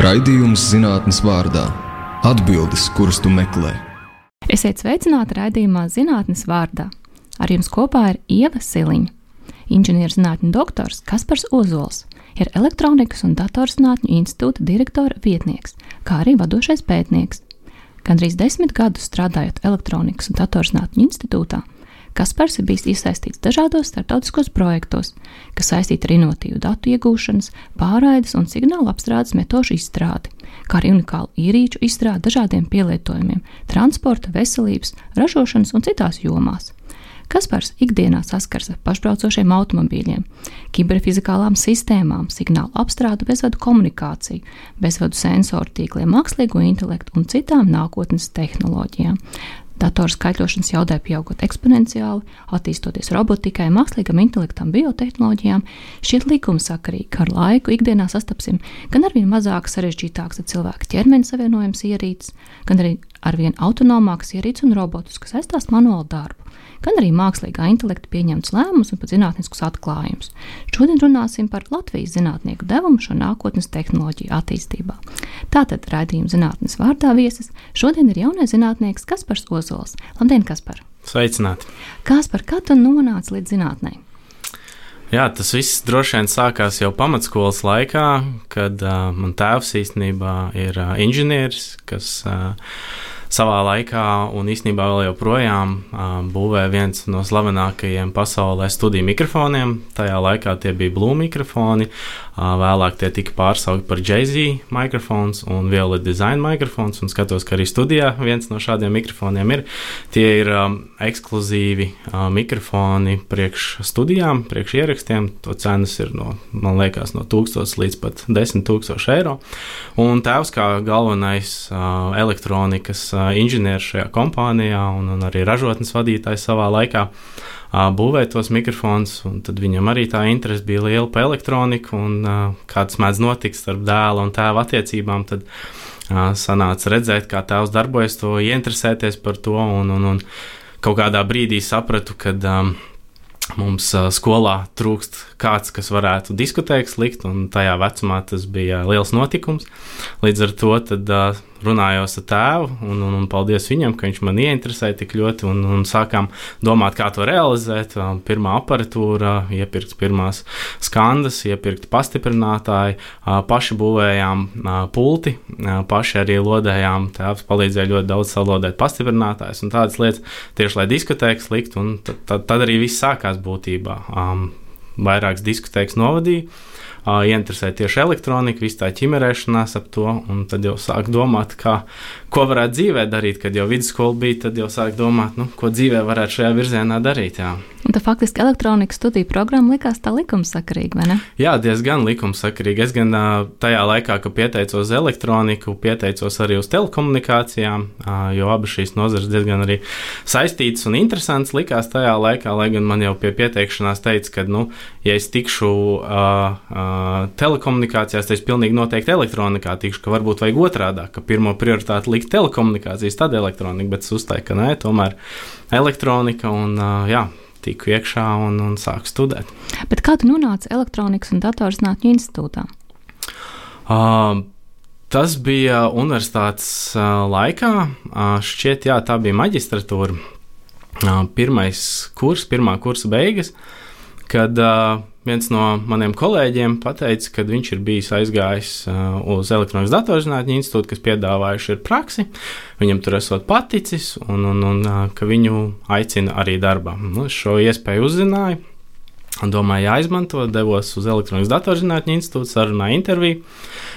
Raidījums zinātnes vārdā - atbildes, kuras tu meklē. Esiet sveicināti raidījumā zinātnes vārdā. Ar jums kopā ir Ieva Siliņa. Inženierzinātņu doktors Kaspars Ozols ir Elektronikas un datorzinātņu institūta direktora vietnieks, kā arī vadošais pētnieks. Gandrīz desmit gadus strādājot Elektronikas un datorzinātņu institūtā, Kaspars ir bijis iesaistīts dažādos starptautiskos projektos, kas saistīti ar inovatīvu datu iegūšanas, pārraides un signālu apstrādes metožu izstrādi, kā arī unikālu ierīču izstrādi dažādiem pielietojumiem - transporta, veselības, ražošanas un citās jomās. Kaspars ikdienā saskars ar pašbraucošiem automobīļiem, kiberfizikālām sistēmām, signālu apstrādu, bezvadu komunikāciju, bezvadu sensoru tīkliem, mākslīgo intelektu un citām nākotnes tehnoloģijām. Datoru skaitļošanas jaudai pieaugot eksponenciāli, attīstoties robotikai, mākslīgam intelektam, biotehnoloģijām, šķiet likumsakarīgi, ka ar laiku ikdienā sastapsim gan arvien mazāk sarežģītāks ar cilvēka ķermeni savienojams ierīces, gan arī arvien autonomāks ierīces un robotus, kas aizstās manuālu darbu gan arī mākslīgā intelekta pieņemts lēmums un pat zinātniskus atklājumus. Šodien runāsim par Latvijas zinātnieku devumu šo nākotnes tehnoloģiju attīstībā. Tātad raidījuma zinātnes vārdā viesis šodien ir jaunais zinātnieks Kaspars Ozols. Labdien, Kaspar! Sveicināti! Kaspar, kā tu nonāci līdz zinātnē? Jā, tas viss droši vien sākās jau pamatskolas laikā, kad uh, man tēvs īstenībā ir uh, inženieris, kas uh, savā laikā un īstenībā vēl joprojām būvē viens no slavenākajiem pasaulē studiju mikrofoniem. Tajā laikā tie bija Blue mikrofoni, vēlāk tie tika pārsaukti par JZ mikrofons un Violet Design mikrofons. Un skatos, ka arī studijā viens no šādiem mikrofoniem ir. Tie ir um, ekskluzīvi uh, mikrofoni priekš studijām, priekš ierakstiem. To cenas ir no, man liekas, no 1000 līdz pat 10 000 eiro. Un tēvs kā galvenais uh, elektronikas uh, inženieris šajā kompānijā un, un arī ražotnes vadītājs savā laikā būvēt tos mikrofonus. Tad viņam arī tā interese bija liela par elektroniku un kā tas mēdz notikt starp dēla un tēva attiecībām. Tad, Sanāca redzēt, kā tēvs darbojas, to ieinteresēties par to. Un, un, un kaut kādā brīdī sapratu, ka um, mums uh, skolā trūkst kāds, kas varētu diskotēks likt, un tajā vecumā tas bija liels notikums. Līdz ar to tad, uh, runājos ar tēvu, un, un, un paldies viņam, ka viņš man ieinteresēja tik ļoti, un, un sākām domāt, kā to realizēt. Pirmā aparatūra, iepirkt pirmās skandas, iepirkt pastiprinātāji, paši būvējām pulti, paši arī lodējām. Tēvs palīdzēja ļoti daudz salodēt pastiprinātājus un tādas lietas, tieši lai diskotēkas likt, un tad, tad, tad arī viss sākās būtībā. Vairākas diskotēkas novadīja ieinteresēja tieši elektronika, viss tā ķimerēšanās ap to, tad jau sāk domāt, kā, ko varētu dzīvē darīt. Kad jau vidusskola bija, tad jau sāk domāt, nu, ko dzīvē varētu šajā virzienā darīt. Jā. Un tad faktiski elektronikas studiju programma likās tā likumsakarīga, vai ne? Jā, diezgan likumsakarīga. Es gan tajā laikā, kad pieteicos uz elektroniku, pieteicos arī uz telekomunikācijām, jo abas šīs nozares diezgan arī saistītas un interesantas likās tajā laikā, lai gan man jau pie pieteikšanās teica, ka, nu, ja es tikšu uh, uh, telekomunikācijās, tad es pilnīgi noteikti elektronikā tikšu, ka varbūt vajag otrādi, ka pirmo prioritāti likt telekomunikācijas, tad elektronika, bet es uzstāju, ka nē, tomēr elektronika un uh, jā tiku iekšā un, un sāku studēt. Bet kā tu nonāci elektronikas un datorzinātņu institūtā? Uh, tas bija universitātes uh, laikā. Uh, šķiet, jā, tā bija maģistratūra. Uh, pirmais kurs, pirmā kursa beigas, kad uh, viens no maniem kolēģiem teica, ka viņš ir bijis aizgājis uh, uz elektronikas datorzinātņu institūtu, kas piedāvājuši ir praksi. Viņam tur esot paticis, un, un, un uh, ka viņu aicina arī darbā. Nu, šo iespēju uzzināju. Domāju, jāizmanto, devos uz elektronikas datorzinātņu institūtu, sarunāju interviju,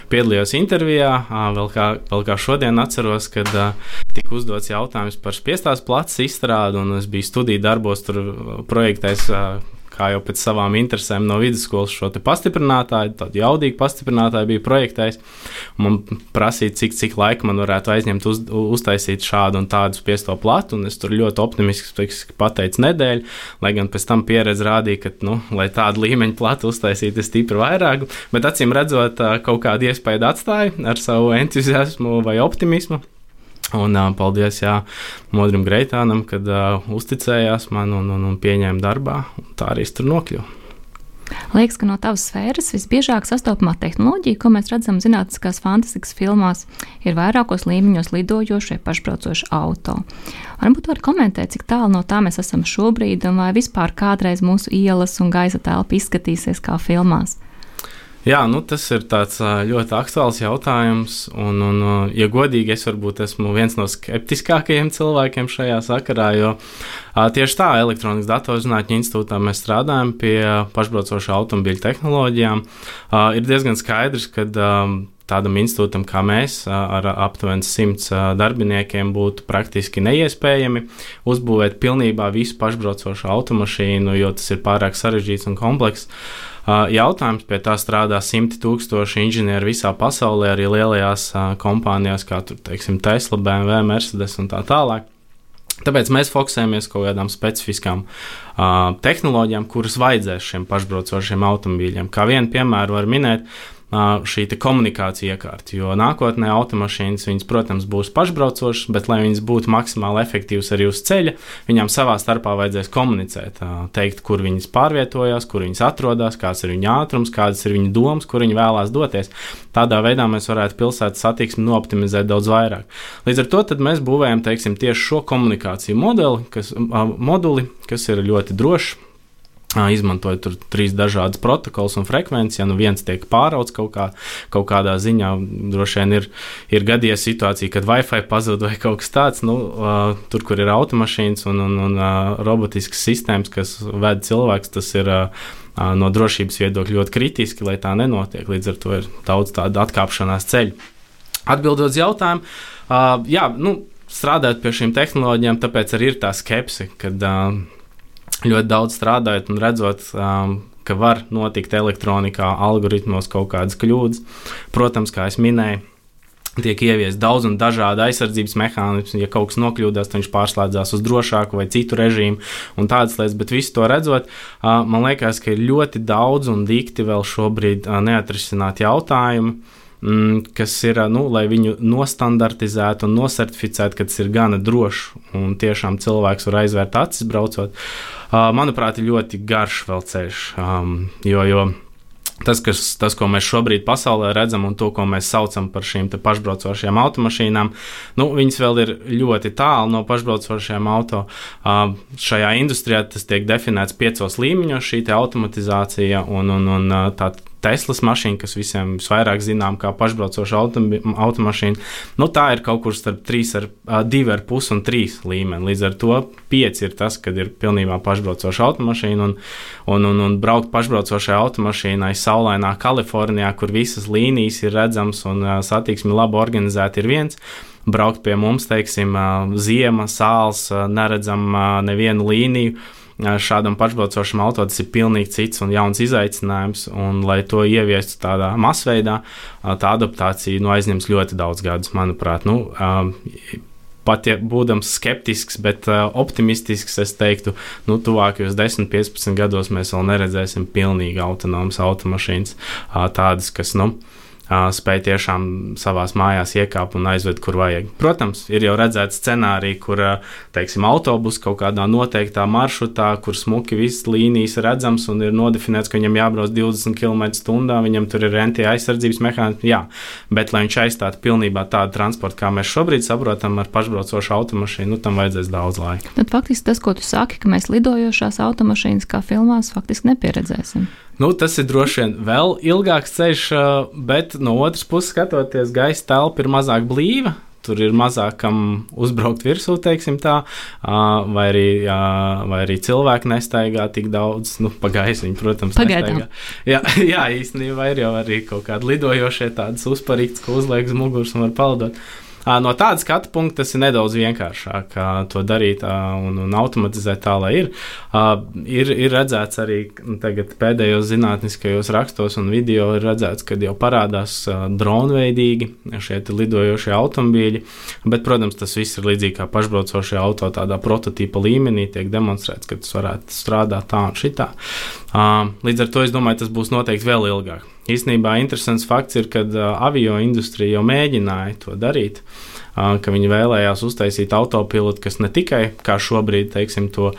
piedalījos intervijā. Vēl kā, vēl kā šodien atceros, kad tika uzdots jautājums par spiestās plats izstrādi, un es biju studiju darbos, tur projektēs kā jau pēc savām interesēm no vidusskolas šo pastiprinātāju, tādu jaudīgu pastiprinātāju bija projektējis. Man prasīja, cik, cik laika man varētu aizņemt uz, uztaisīt šādu un tādu spiesto platu, un es tur ļoti optimistiski pateicu nedēļu, lai gan pēc tam pieredze rādīja, ka, nu, lai tādu līmeņu platu uztaisītu, es stipri vairāk, bet acīm redzot, kaut kādu iespēju atstāju ar savu entuziasmu vai optimismu. Un uh, paldies jā, Modrim Greitānam, kad uh, uzticējās man un, un, un pieņēma darbā. Un tā arī tur nokļuva. Liekas, ka no tavas sfēras visbiežāk sastopamā tehnoloģija, ko mēs redzam zinātniskās fantastikas filmās, ir vairākos līmeņos lidojošie pašbraucoši auto. Varbūt var komentēt, cik tālu no tā mēs esam šobrīd, un vai vispār kādreiz mūsu ielas un gaisa telpa izskatīsies kā filmās. Jā, nu, tas ir ļoti aktuāls jautājums. Un, un, ja godīgi, es varbūt esmu viens no skeptiskākajiem cilvēkiem šajā sakarā, jo tieši tā elektronikas datorzinātņu institūtā mēs strādājam pie pašbraucošu automobīļu tehnoloģijām. Ir diezgan skaidrs, ka tādam institūtam kā mēs, ar aptuveni simts darbiniekiem, būtu praktiski neiespējami uzbūvēt pilnībā visu pašbraucošu automašīnu, jo tas ir pārāk sarežģīts un komplekss. Jautājums pie tā strādā simti tūkstoši inženieri visā pasaulē, arī lielajās kompānijās, kā tur, teiksim, Tesla, BMW, Mercedes un tā tālāk. Tāpēc mēs fokusējamies uz kaut kādām specifiskām uh, tehnoloģijām, kuras vajadzēs šiem pašbraucošiem automobīļiem. Kā vienu piemēru var minēt, šī komunikācija iekārta. Jo nākotnē automašīnas, viņas, protams, būs pašbraucošas, bet, lai viņas būtu maksimāli efektīvas arī uz ceļa, viņām savā starpā vajadzēs komunicēt, teikt, kur viņas pārvietojās, kur viņas atrodas, kāds ir viņu ātrums, kādas ir viņu domas, kur viņi vēlās doties. Tādā veidā mēs varētu pilsētas satiksmi optimizēt daudz vairāk. Līdz ar to mēs būvējam teiksim, tieši šo komunikāciju modeli, kas, moduli, kas ir ļoti drošs izmantoja tur trīs dažādas protokols un frekvences. Ja nu viens tiek pārauts kaut, kā, kaut kādā ziņā, droši vien ir, ir gadījies situācija, kad Wi-Fi pazūd vai kaut kas tāds. Nu, uh, tur, kur ir automašīnas un, un, un uh, robotiskas sistēmas, kas ved cilvēks, tas ir. Uh, No drošības viedokļa ļoti kritiski, lai tā nenotiek. Līdz ar to ir daudz tādu atkāpšanās ceļu. Atbildot uz jautājumu, uh, jā, nu, strādājot pie šīm tehnoloģijām, tāpēc arī ir tā skepse, kad uh, ļoti daudz strādājot un redzot, um, ka var notikt elektronikā, algoritmos kaut kādas kļūdas. Protams, kā jau minēju, tiek ieviest daudz un dažādi aizsardzības mehānismi. Ja kaut kas nokļūdās, tad viņš pārslēdzās uz drošāku vai citu režīmu un tādas lietas. Bet visu to redzot, uh, man liekas, ka ir ļoti daudz un dikti vēl šobrīd uh, neatrisināti jautājumi mm, kas ir, nu, lai viņu nostandartizētu un nosertificētu, ka tas ir gana drošs un tiešām cilvēks var aizvērt acis braucot. Manuprāt, ir ļoti garš vēl ceļš, jo, jo Tas, kas, tas, ko mēs šobrīd pasaulē redzam, un to, ko mēs saucam par šīm pašbraucošajām automašīnām, nu, viņas vēl ir ļoti tālu no pašbraucošajām auto. Šajā industrijā tas tiek definēts piecos līmeņos, šī automatizācija un, un, un tā Teslas mašīna, kas visiem visvairāk zinām kā pašbraucoša automašīna, nu, tā ir kaut kur starp 2,5 un 3 līmeni. Līdz ar to 5 ir tas, kad ir pilnībā pašbraucoša automašīna un, un, un, un braukt pašbraucošai automašīnai saulainā Kalifornijā, kur visas līnijas ir redzamas un satiksmi labi organizēta, ir viens. Braukt pie mums, teiksim, ziema, sāls, neredzam nevienu līniju šādam pašbraucošam auto tas ir pilnīgi cits un jauns izaicinājums. Un, lai to ieviestu tādā masveidā, tā adaptācija nu, aizņems ļoti daudz gadus, manuprāt. Nu, pat ja būdams skeptisks, bet optimistisks, es teiktu, nu, tuvākajos 10, 15 gados mēs vēl neredzēsim pilnīgi autonomas automašīnas, tādas, kas, nu, spēj tiešām savās mājās iekāpt un aizved, kur vajag. Protams, ir jau redzēts scenāriji, kur, teiksim, autobus kaut kādā noteiktā maršrutā, kur smuki visas līnijas redzams un ir nodefinēts, ka viņam jābrauc 20 km/h, viņam tur ir rentie aizsardzības mehānismi, jā, bet, lai viņš aizstātu pilnībā tādu transportu, kā mēs šobrīd saprotam ar pašbraucošu automašīnu, nu, tam vajadzēs daudz laika. Tad faktiski tas, ko tu saki, ka mēs lidojošās automašīnas kā filmās faktiski nepieredzēsim. Nu, tas ir droši vien vēl ilgāks ceļš, bet no otras puses, skatoties, gaisa telpa ir mazāk blīva. Tur ir mazāk kam uzbraukt virsū, teiksim tā, vai arī, vai arī cilvēki nestaigā tik daudz, nu, pa gaisu viņi, protams, Pagaidām. nestaigā. Jā, jā, īstenībā ir jau arī kaut kādi lidojošie tādas uzparīgas, ko uzliek uz muguras un var paldot. No tāda skatu punkta tas ir nedaudz vienkāršāk to darīt un, un automatizēt tā, lai ir. Ir, ir redzēts arī nu, pēdējos zinātniskajos rakstos un video, ir redzēts, ka jau parādās dronveidīgi šie lidojošie automobīļi, bet, protams, tas viss ir līdzīgi kā pašbraucošie auto tādā prototypa līmenī, tiek demonstrēts, ka tas varētu strādāt tā un šitā. Līdz ar to es domāju, tas būs noteikti vēl ilgāk. Īsnībā interesants fakts ir, ka avio industrija jau mēģināja to darīt, ka viņi vēlējās uztaisīt autopilotu, kas ne tikai kā šobrīd, teiksim, to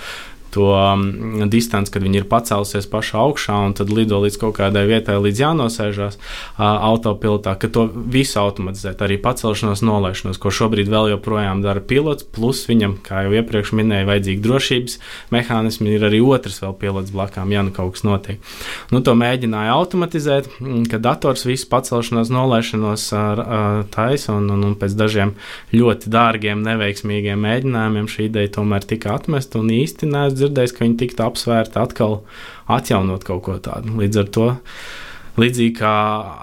to um, distanci, kad viņi ir pacēlusies pašā augšā un tad lido līdz kaut kādai vietai, līdz jānosēžās uh, autopilotā, ka to visu automatizēt, arī pacelšanos, nolaišanos, ko šobrīd vēl joprojām dara pilots, plus viņam, kā jau iepriekš minēju, vajadzīgi drošības mehānismi, ir arī otrs vēl pilots blakām, ja nu kaut kas notiek. Nu, to mēģināja automatizēt, mm, ka dators visu pacelšanos, nolaišanos uh, taisa un, un, un pēc dažiem ļoti dārgiem, neveiksmīgiem mēģinājumiem šī ideja tomēr tika atmesta un īsti neesmu dzirdējis, ka viņi tiktu apsvērti atkal atjaunot kaut ko tādu. Līdz ar to. Līdzīgi kā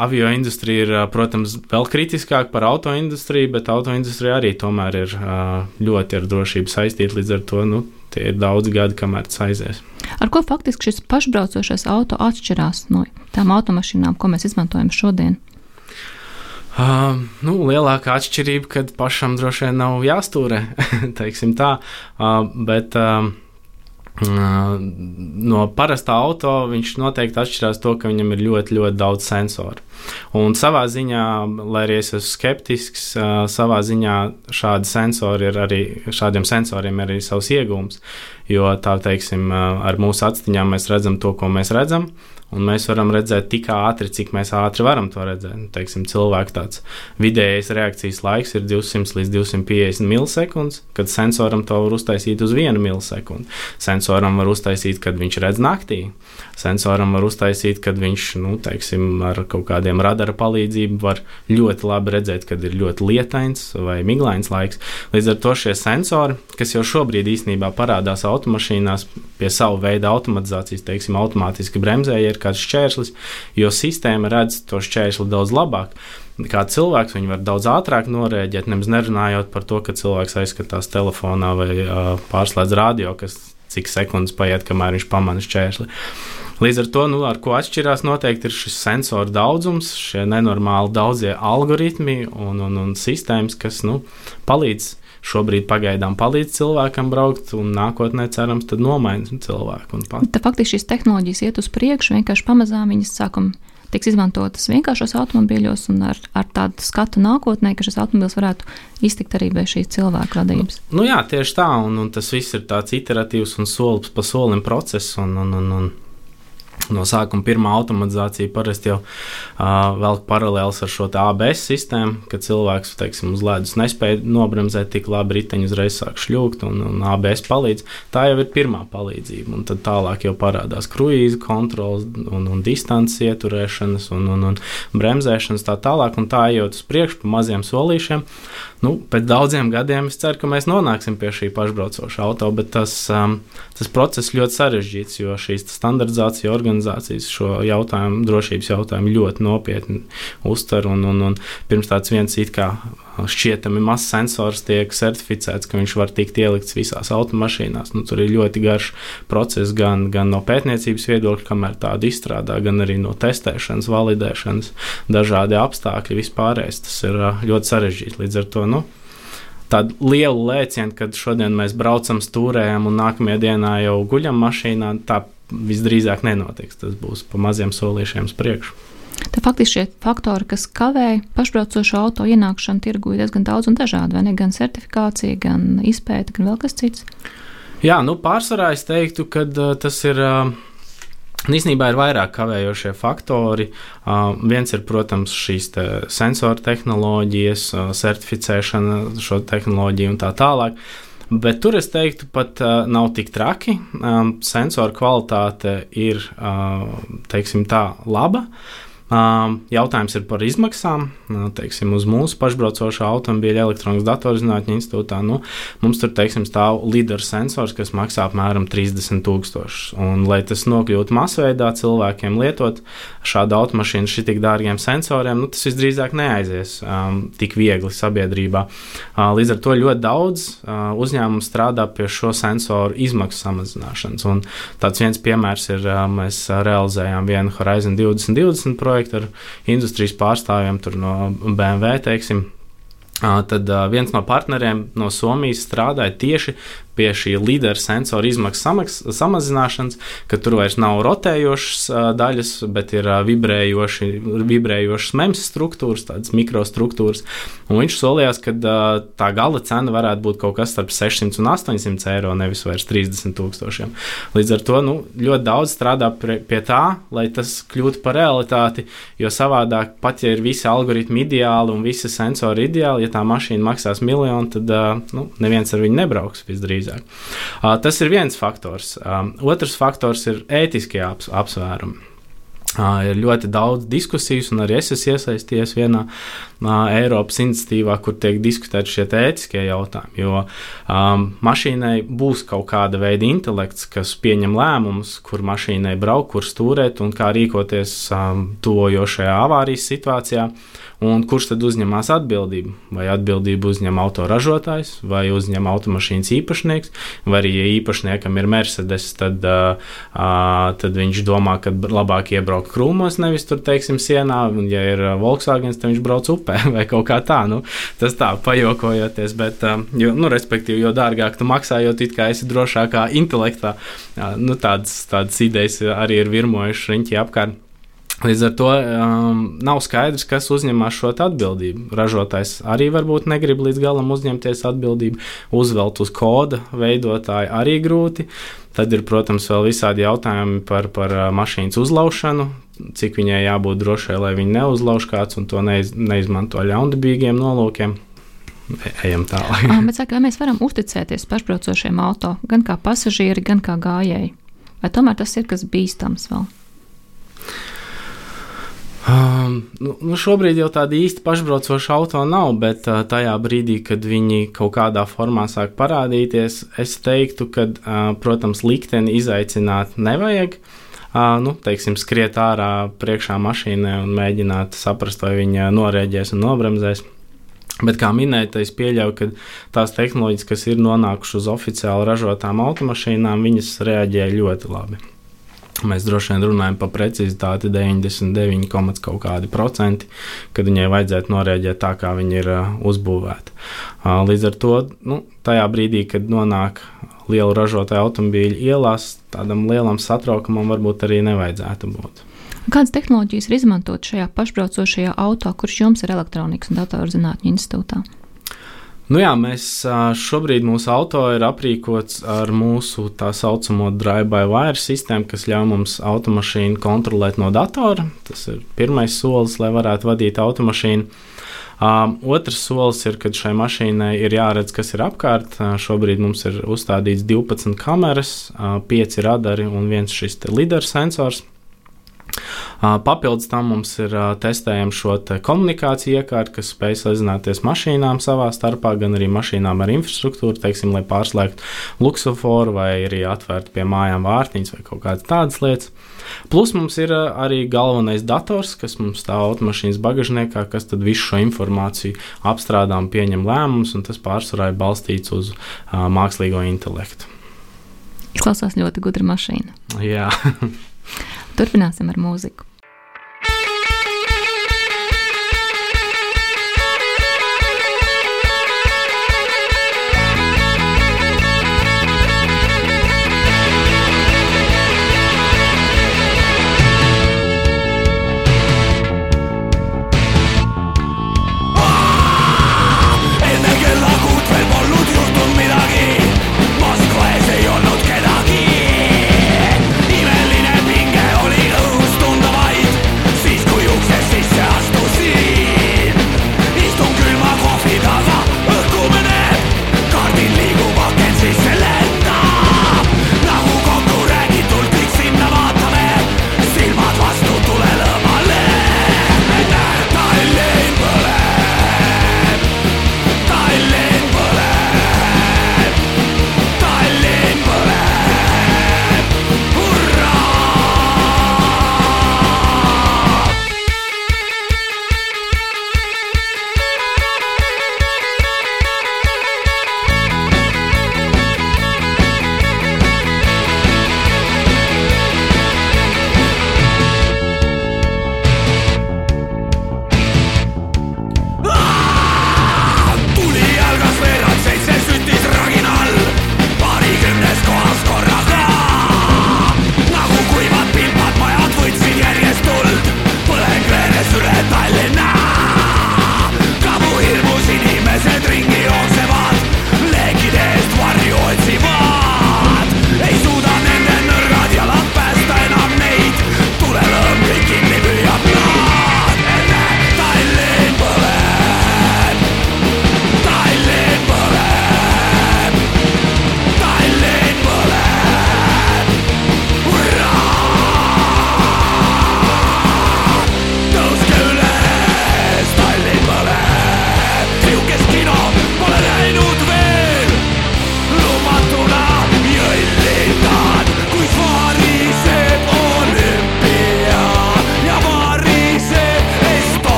avio industrija ir, protams, vēl kritiskāka par auto industriju, bet auto industrija arī tomēr ir ļoti ar drošību saistīta. Līdz ar to nu, tie ir daudz gadi, kamēr tas aizies. Ar ko faktiski šis pašbraucošais auto atšķirās no tām automašīnām, ko mēs izmantojam šodien? Uh, nu, lielākā atšķirība, kad pašam droši vien nav jāstūrē, teiksim tā. Uh, bet, uh, No parastā auto viņš noteikti atšķirās to, ka viņam ir ļoti, ļoti daudz sensoru. Un savā ziņā, lai arī es esmu skeptisks, savā ziņā šādi sensori ir arī, šādiem sensoriem ir arī savs iegūms. Jo tā teiksim, ar mūsu atstiņām mēs redzam to, ko mēs redzam. Un mēs varam redzēt tik ātri, cik mēs ātri varam to redzēt. Nu, teiksim, cilvēka tāds vidējais reakcijas laiks ir 200 līdz 250 milisekundes, kad sensoram to var uztaisīt uz 1 milisekundi. Sensoram var uztaisīt, kad viņš redz naktī. Sensoram var uztaisīt, kad viņš nu, teiksim, ar kaut kādiem radara palīdzību var ļoti labi redzēt, kad ir ļoti lietains vai miglains laiks. Līdz ar to šie sensori, kas jau šobrīd īstenībā parādās automašīnās pie savu veidu automatizācijas, teiksim, automātiski bremzēji ir kāds šķērslis, jo sistēma redz to šķērsli daudz labāk. Kā cilvēks viņi var daudz ātrāk norēģēt, nemaz nerunājot par to, ka cilvēks aizskatās telefonā vai uh, pārslēdz radio, kas cik sekundes paiet, kamēr viņš pamana šķērsli. Līdz ar to, nu, ar ko atšķirās, noteikti ir šis sensoru daudzums, šie nenormāli daudzie algoritmi un, un, un sistēmas, kas nu, palīdz šobrīd pagaidām palīdz cilvēkam braukt, un nākotnē cerams, tad nomainīs cilvēku. Tad faktiski šīs tehnoloģijas iet uz priekšu, vienkārši pamazām viņas sākam tiks izmantotas vienkāršos automobīļos, un ar, ar tādu skatu nākotnē, ka šis automobīls varētu iztikt arī bez šīs cilvēku vadības. Nu, nu jā, tieši tā, un, un tas viss ir tāds iteratīvs un solis pa solim process. Un, un, un, un No sākuma pirmā automatizācija parasti jau uh, velk paralēlus ar šo ABS sistēmu, kad cilvēks teiksim, uz ledus nespēja nobremzēt tik labi, riteņi uzreiz sāk šļūkt, un, un ABS palīdz. Tā jau ir pirmā palīdzība, un tad tālāk jau parādās kruīza kontrols un, un distances ieturēšanas un, un, un bremzēšanas tā tālāk, un tā ejot uz priekšu pa maziem solīšiem. Nu, pēc daudziem gadiem es ceru, ka mēs nonāksim pie šī pašbraucoša auto, bet tas, um, tas process ļoti sarežģīts, jo šīs standardizācija organizācijas šo jautājumu, drošības jautājumu ļoti nopietni uztver. Un, un, un pirms tāds viens it kā šķietami mazs sensors tiek certificēts, ka viņš var tikt ielikts visās automašīnās. Nu, tur ir ļoti garš process gan, gan no pētniecības viedokļa, kamēr tādu izstrādā, gan arī no testēšanas, validēšanas, dažādi apstākļi vispārējais. Tas ir ļoti sarežģīti. Līdz ar to nu, tādu lielu lēcienu, kad šodien mēs braucam, stūrējam un nākamajā dienā jau guļam mašīnā, tā visdrīzāk nenotiks. Tas būs pa maziem solīšiem uz priekšu. Tad faktiski šie faktori, kas kavē pašbraucošo auto ienākšanu tirgu, ir diezgan daudz un dažādi. Vai ne? Gan certifikācija, gan izpēta, gan vēl kas cits. Jā, nu pārsvarā es teiktu, ka uh, tas ir. Uh, Īsnībā ir vairāk kavējošie faktori. Uh, viens ir, protams, šīs te sensoru tehnoloģijas, uh, certificēšana, šo tehnoloģiju un tā tālāk. Bet tur es teiktu, pat uh, nav tik traki. Um, sensoru kvalitāte ir, uh, teiksim, tā laba. Uh, Jautājums ir par izmaksām. Teiksim, uz mūsu pašbraucošā automobīļa elektronikas datorzinātņu institūtā nu, mums tur teiksim, stāv līderu sensors, kas maksā apmēram 30 tūkstošus. Un, lai tas nokļūtu masveidā cilvēkiem lietot šādu automašīnu šī tik dārgiem sensoriem, nu, tas visdrīzāk neaizies um, tik viegli sabiedrībā. Uh, līdz ar to ļoti daudz uh, uzņēmumu strādā pie šo sensoru izmaksu samazināšanas. Un tāds viens piemērs ir, uh, mēs realizējām vienu Horizon 2020 projektu projektu ar industrijas pārstāvjiem no BMW. Teiksim, Tad viens no partneriem no Somijas strādāja tieši pie šī līdera sensora izmaksu samazināšanas, ka tur vairs nav rotējošas daļas, bet ir vibrējoši, vibrējošas mems struktūras, tādas mikrostruktūras. Un viņš solījās, ka tā gala cena varētu būt kaut kas starp 600 un 800 eiro, nevis vairs 30 tūkstošiem. Līdz ar to nu, ļoti daudz strādā pie tā, lai tas kļūtu par realitāti, jo savādāk pat ja ir visi algoritmi ideāli un visi sensori ideāli, ja tā mašīna maksās miljonu, tad nu, neviens ar viņu nebrauks visdrīzāk. Tas ir viens faktors. Otrs faktors ir ētiskie aps apsvērumi. Uh, ir ļoti daudz diskusijas, un arī es esmu iesaistījies vienā Eiropas iniciatīvā, kur tiek diskutēti šie ētiskie jautājumi. Jo um, mašīnai būs kaut kāda veida intelekts, kas pieņem lēmumus, kur mašīnai braukt, kur stūrēt un kā rīkoties um, tuvojošajā avārijas situācijā. Uh, Un kurš tad uzņemas atbildību? Vai atbildību uzņem autoražotājs, vai uzņem automašīnas īpašnieks, vai arī, ja īpašniekam ir Mercedes, tad, uh, uh, tad viņš domā, ka labāk iebraukt krūmos, nevis tur, teiksim, sienā, un, ja ir Volkswagen, tad viņš brauc upē vai kaut kā tā. Nu, tas tā, pajokojoties, bet, uh, jo, nu, respektīvi, jo dārgāk tu maksā, jo it kā esi drošākā intelektā, uh, nu, tādas, tādas idejas arī ir virmojušas riņķi apkārt. Līdz ar to um, nav skaidrs, kas uzņemas šo atbildību. Ražotājs arī varbūt negrib līdz galam uzņemties atbildību, uzvelt uz koda veidotāju arī grūti. Tad ir, protams, vēl visādi jautājumi par, par uh, mašīnas uzlaušanu, cik viņai jābūt drošai, lai viņa neuzlauž kāds un to neiz, neizmanto ļaundabīgiem nolūkiem. E, ejam tālāk. Bet saka, vai mēs varam uzticēties pašbraucošiem auto, gan kā pasažieri, gan kā gājēji? Vai tomēr tas ir kas bīstams vēl? Um, nu, šobrīd jau tāda īsti pašbraucoša auto nav, bet uh, tajā brīdī, kad viņi kaut kādā formā sāk parādīties, es teiktu, ka, uh, protams, likteni izaicināt nevajag. Uh, nu, teiksim, skriet ārā priekšā mašīnai un mēģināt saprast, vai viņa norēģēs un nobremzēs. Bet, kā minēju, es pieļauju, ka tās tehnoloģijas, kas ir nonākušas uz oficiāli ražotām automašīnām, viņas reaģē ļoti labi. Mēs droši vien runājam par precizitāti 99, kaut kādi procenti, kad viņai vajadzētu norēģēt tā, kā viņa ir uh, uzbūvēta. Uh, līdz ar to nu, tajā brīdī, kad nonāk liela ražotāja automobīļa ielās, tādam lielam satraukumam varbūt arī nevajadzētu būt. Kādas tehnoloģijas ir izmantotas šajā pašbraucošajā auto, kurš jums ir elektronikas un datorzinātņu institūtā? Nu jā, mēs šobrīd mūsu auto ir aprīkots ar mūsu tā saucamo drive-by-wire sistēmu, kas ļauj mums automašīnu kontrolēt no datora. Tas ir pirmais solis, lai varētu vadīt automašīnu. Um, otrs solis ir, kad šai mašīnai ir jāredz, kas ir apkārt. Uh, šobrīd mums ir uzstādīts 12 kameras, uh, 5 radari un viens šis lidera sensors. Papildus tam mums ir testējama šo te komunikāciju iekārtu, kas spēj sazināties mašīnām savā starpā, gan arī mašīnām ar infrastruktūru, teiksim, lai pārslēgtu luksuforu vai arī atvērtu pie mājām vārtiņas vai kaut kādas tādas lietas. Plus mums ir arī galvenais dators, kas mums stāv automašīnas bagažniekā, kas tad visu šo informāciju apstrādā un pieņem lēmumus, un tas pārsvarā ir balstīts uz uh, mākslīgo intelektu. Izklausās ļoti gudra mašīna. Jā. Turpināsim ar mūziku.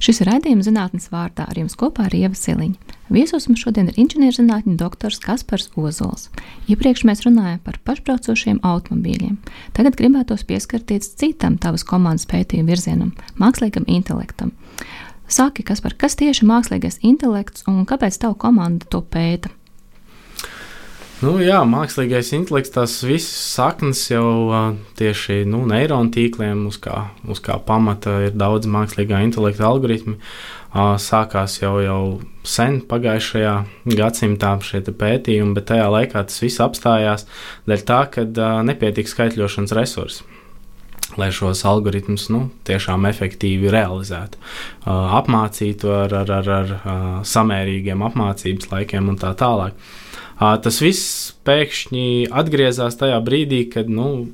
Šis ir raidījums zinātnes vārdā ar jums kopā ar Ieva Siliņu. Viesos mums šodien ir inženierzinātņu doktors Kaspars Ozols. Iepriekš mēs runājām par pašbraucošiem automobīļiem. Tagad gribētos pieskarties citam tavas komandas pētījuma virzienam - mākslīgam intelektam. Saki, Kaspar, kas tieši ir mākslīgais intelekts un kāpēc tava komanda to pēta? Nu, jā, mākslīgais intelekts, tās visas saknes jau uh, tieši nu, neironu tīkliem, uz kā, uz kā pamata ir daudz mākslīgā intelekta algoritmi. Uh, sākās jau, jau sen pagājušajā gadsimtā šie pētījumi, bet tajā laikā tas viss apstājās dēļ tā, ka uh, nepietika skaitļošanas resursi lai šos algoritmus nu, tiešām efektīvi realizētu, uh, apmācītu ar, ar, ar, ar uh, samērīgiem apmācības laikiem un tā tālāk. Tas viss pēkšņi atgriezās tajā brīdī, kad nu,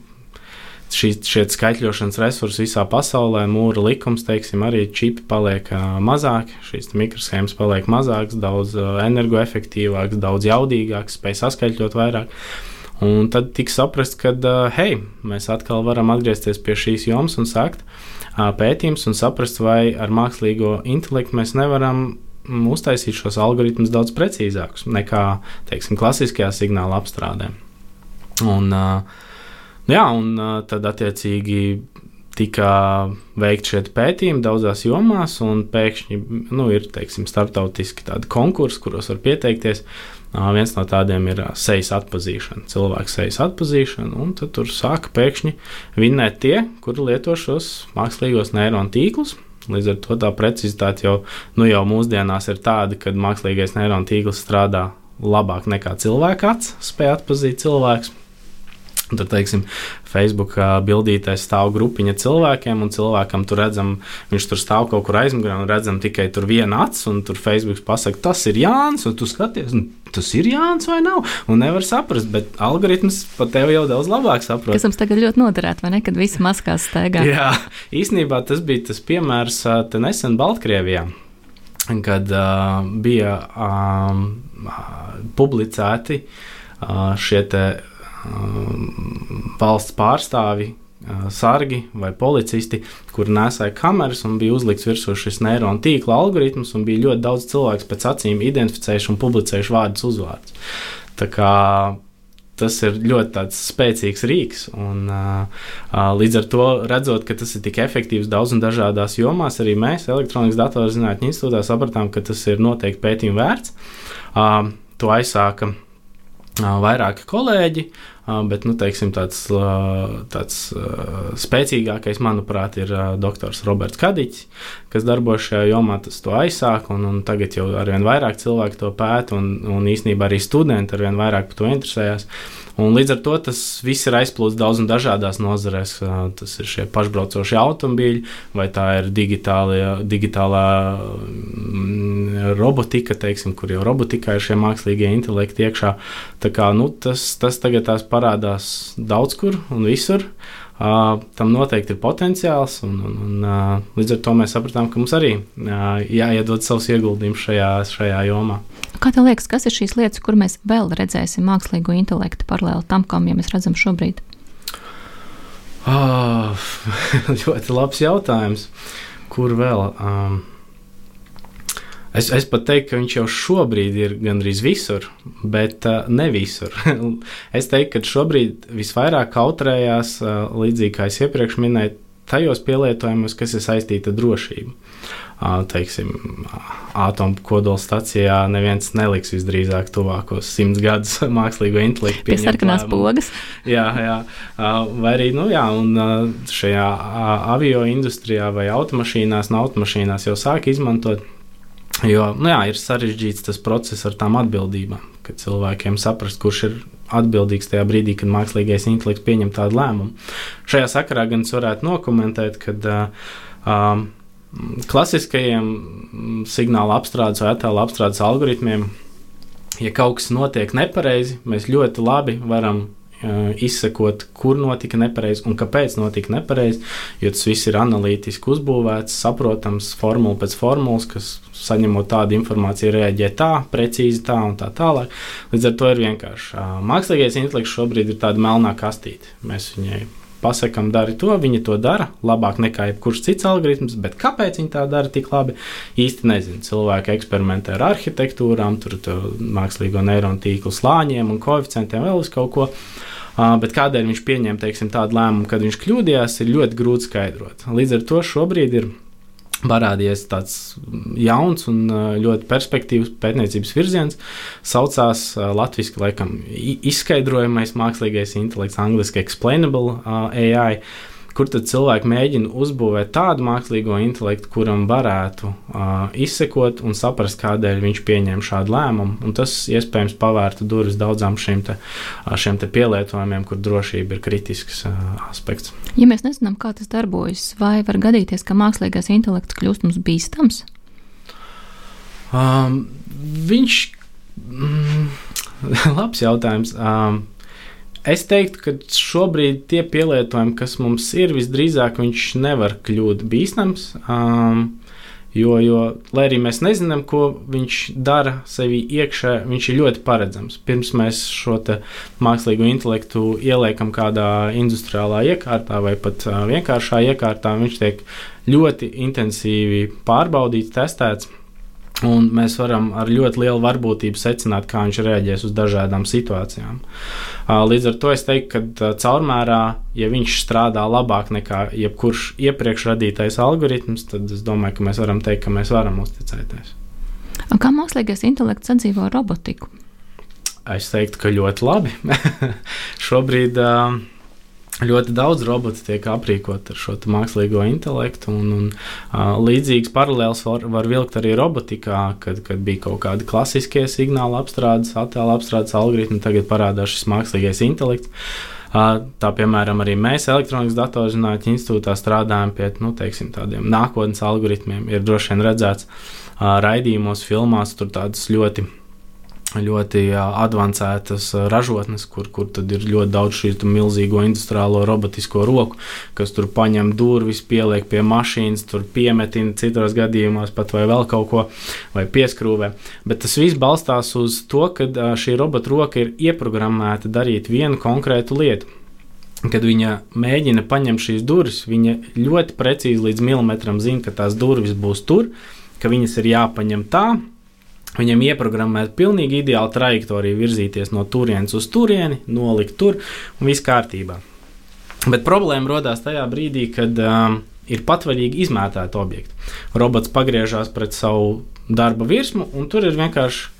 šī, šie skaitļošanas resursi visā pasaulē, mūra likums, teiksim, arī čipi paliek mazāki, šīs mikroshēmas paliek mazākas, daudz energoefektīvākas, daudz jaudīgākas, spēj saskaitļot vairāk. Un tad tika saprasts, ka, hei, mēs atkal varam atgriezties pie šīs jomas un sākt pētījums un saprast, vai ar mākslīgo intelektu mēs nevaram uztaisīt šos algoritmus daudz precīzākus nekā teiksim, klasiskajā signāla apstrādē. Un, jā, un tad attiecīgi tika veikti šie pētījumi daudzās jomās, un pēkšņi nu, ir teiksim, starptautiski tādi konkursi, kuros var pieteikties. Viens no tādiem ir sejas atpazīšana, cilvēku sejas atpazīšana, un tur sāka pēkšņi vinnēt tie, kuri lieto šos mākslīgos neironu tīklus, Līdz ar to tā precizitāte jau, nu, jau mūsdienās ir tāda, ka mākslīgais neironu tīkls strādā labāk nekā cilvēka acis, spēj atpazīt cilvēku. Tur, teiksim, Facebook bildītājs stāv grupiņa cilvēkiem, un cilvēkam tur redzam, viņš tur stāv kaut kur aizmugurē, un redzam tikai tur vienu acu, un tur Facebook pasaka, tas ir Jānis, un tu skaties, un tas ir Jānis vai nav. Un nevar saprast, bet algoritms pat tev jau daudz labāk saprot. Kas mums tagad ļoti noderētu, vai ne, kad visi maskās staigā? Jā, īsnībā tas bija tas piemērs te nesen Baltkrievijā kad uh, bija um, publicēti uh, šie Um, valsts pārstāvi, sargi vai policisti, kur nesāja kameras un bija uzlikts virsū šis neironu tīkla algoritms, un bija ļoti daudz cilvēku pēc acīm identificējuši un publicējuši vārdus uzvārdus. Tā kā tas ir ļoti spēcīgs rīks. Un, uh, līdz ar to, redzot, ka tas ir tik efektīvs daudz un dažādās jomās, arī mēs, Elektronikas datorzinātņu institūtā, sapratām, ka tas ir noteikti pētījuma vērts. Uh, to aizsāka uh, vairāki kolēģi. Uh, Bet nu, teiksim, tāds, tāds spēcīgākais, manuprāt, ir doktors Roberts Kadiņš, kas darbojas šajā jomā. Tas to aizsāk, un, un tagad jau arvien vairāk cilvēku to pēta, un, un īsnībā arī studenti arvien vairāk par to interesējas. Un līdz ar to tas viss ir aizplūsts daudz un dažādās nozarēs. Tas ir šie pašbraucošie automobīļi, vai tā ir digitālā, digitālā mm, robotika, teiksim, kur jau robotikā ir šie mākslīgie intelekti iekšā. Tā kā, nu, tas, tas tagad parādās daudz kur un visur. Tam noteikti ir potenciāls, un, un, un līdz ar to mēs sapratām, ka mums arī jāiedod savus ieguldījumus šajā, šajā jomā. Kā tev liekas, kas ir šīs lietas, kur mēs vēl redzēsim mākslīgo intelektu paralēli tam, kam ja mēs redzam šobrīd? Oh, ļoti labs jautājums. Kur vēl? Um, Es, es pat teiktu, ka viņš jau šobrīd ir gandrīz visur, bet uh, ne visur. es teiktu, ka šobrīd visvairāk kautrējās, uh, līdzīgi kā es iepriekš minēju, tajos pielietojumos, kas ir saistīti ar drošību. Uh, teiksim, atomu kodola stacijā neviens neliks visdrīzāk tuvākos simts gadus mākslīgo intelektu. Pie sarkanās pogas. Jā, jā. Uh, vai arī, nu jā, un uh, šajā avio industrijā vai automašīnās, no automašīnās jau sāk izmantot Jo nu jā, ir sarežģīts tas process ar tām atbildībām, kad cilvēkiem saprast, kurš ir atbildīgs tajā brīdī, kad mākslīgais intelekts pieņem tādu lēmumu. Šajā sakarā gan es varētu nokomentēt, ka uh, klasiskajiem signāla apstrādes vai attēlu apstrādes algoritmiem, ja kaut kas notiek nepareizi, mēs ļoti labi varam izsekot, kur notika nepareizi un kāpēc notika nepareizi. Jo tas viss ir analītiski uzbūvēts, saprotams, formula pēc formulas, kas saņemot tādu informāciju, reaģē tā, precīzi tā un tā tālāk. Līdz ar to ir vienkārši. Mākslīgais intelekts šobrīd ir tāda melnā kastīte. Mēs viņai pasakām, dari to, viņi to dara labāk nekā jebkurš cits algoritms, bet kāpēc viņi tā dara tik labi, īsti nezinu. Cilvēki eksperimentē ar arhitektūrām, tur mākslīgo neironu tīklu slāņiem un koeficientiem vēl uz kaut ko. Uh, bet kādēļ viņš pieņēma teiksim, tādu lēmumu, kad viņš kļūdījās, ir ļoti grūti skaidrot. Līdz ar to šobrīd ir parādījies tāds jauns un ļoti perspektīvs pētniecības virziens. Saucās latviešu laikam izskaidrojamais mākslīgais intelekts, angļuiski explainable AI kur tad cilvēki mēģina uzbūvēt tādu mākslīgo intelektu, kuram varētu uh, izsekot un saprast, kādēļ viņš pieņēma šādu lēmumu. Un tas iespējams pavērtu durvis daudzām šīm, te, šiem te pielietojumiem, kur drošība ir kritisks uh, aspekts. Ja mēs nezinām, kā tas darbojas, vai var gadīties, ka mākslīgais intelekts kļūst mums bīstams? Um, viņš. Mm, labs jautājums. Um, Es teiktu, ka šobrīd tie pielietojumi, kas mums ir, visdrīzāk viņš nevar kļūt bīstams. Um, Jo, jo, lai arī mēs nezinām, ko viņš dara sevī iekšā, viņš ir ļoti paredzams. Pirms mēs šo mākslīgo intelektu ieliekam kādā industriālā iekārtā vai pat uh, vienkāršā iekārtā, viņš tiek ļoti intensīvi pārbaudīts, testēts. Un mēs varam ar ļoti lielu varbūtību secināt, kā viņš reaģēs uz dažādām situācijām. Līdz ar to es teiktu, ka caurmērā, ja viņš strādā labāk nekā jebkurš iepriekš radītais algoritms, tad es domāju, ka mēs varam teikt, ka mēs varam uzticēties. Kā mākslīgais intelekts sadzīvo robotiku? Es teiktu, ka ļoti labi. Šobrīd uh, Ļoti daudz robotu tiek aprīkot ar šo mākslīgo intelektu, un, un uh, līdzīgs paralēls var, var vilkt arī robotikā, kad, kad bija kaut kādi klasiskie signāla apstrādes, attēla apstrādes algoritmi, tagad parādās šis mākslīgais intelekts. Uh, tā piemēram, arī mēs elektronikas datorzinātņu institūtā strādājam pie nu, teiksim, tādiem nākotnes algoritmiem. Ir droši vien redzēts uh, raidījumos, filmās, tur tādas ļoti ļoti avansētas ražotnes, kur, kur ir ļoti daudz šī milzīgo industriālo robotisko roku, kas tur paņem durvis, pieliek pie mašīnas, tur piemetina citos gadījumos pat vai vēl kaut ko, vai pieskrūvē. Bet tas viss balstās uz to, ka šī robota roka ir ieprogrammēta darīt vienu konkrētu lietu. Kad viņa mēģina paņemt šīs durvis, viņa ļoti precīzi līdz milimetram zina, ka tās durvis būs tur, ka viņas ir jāpaņem tā, Viņam ieprogrammēt pilnīgi ideālu trajektoriju, virzīties no turienes uz turieni, nolikt tur un viss kārtībā. Bet problēma radās tajā brīdī, kad um, ir patvaļīgi izmētāti objekti. Robots pagriežās pret savu darba virsmu, un tur ir vienkārši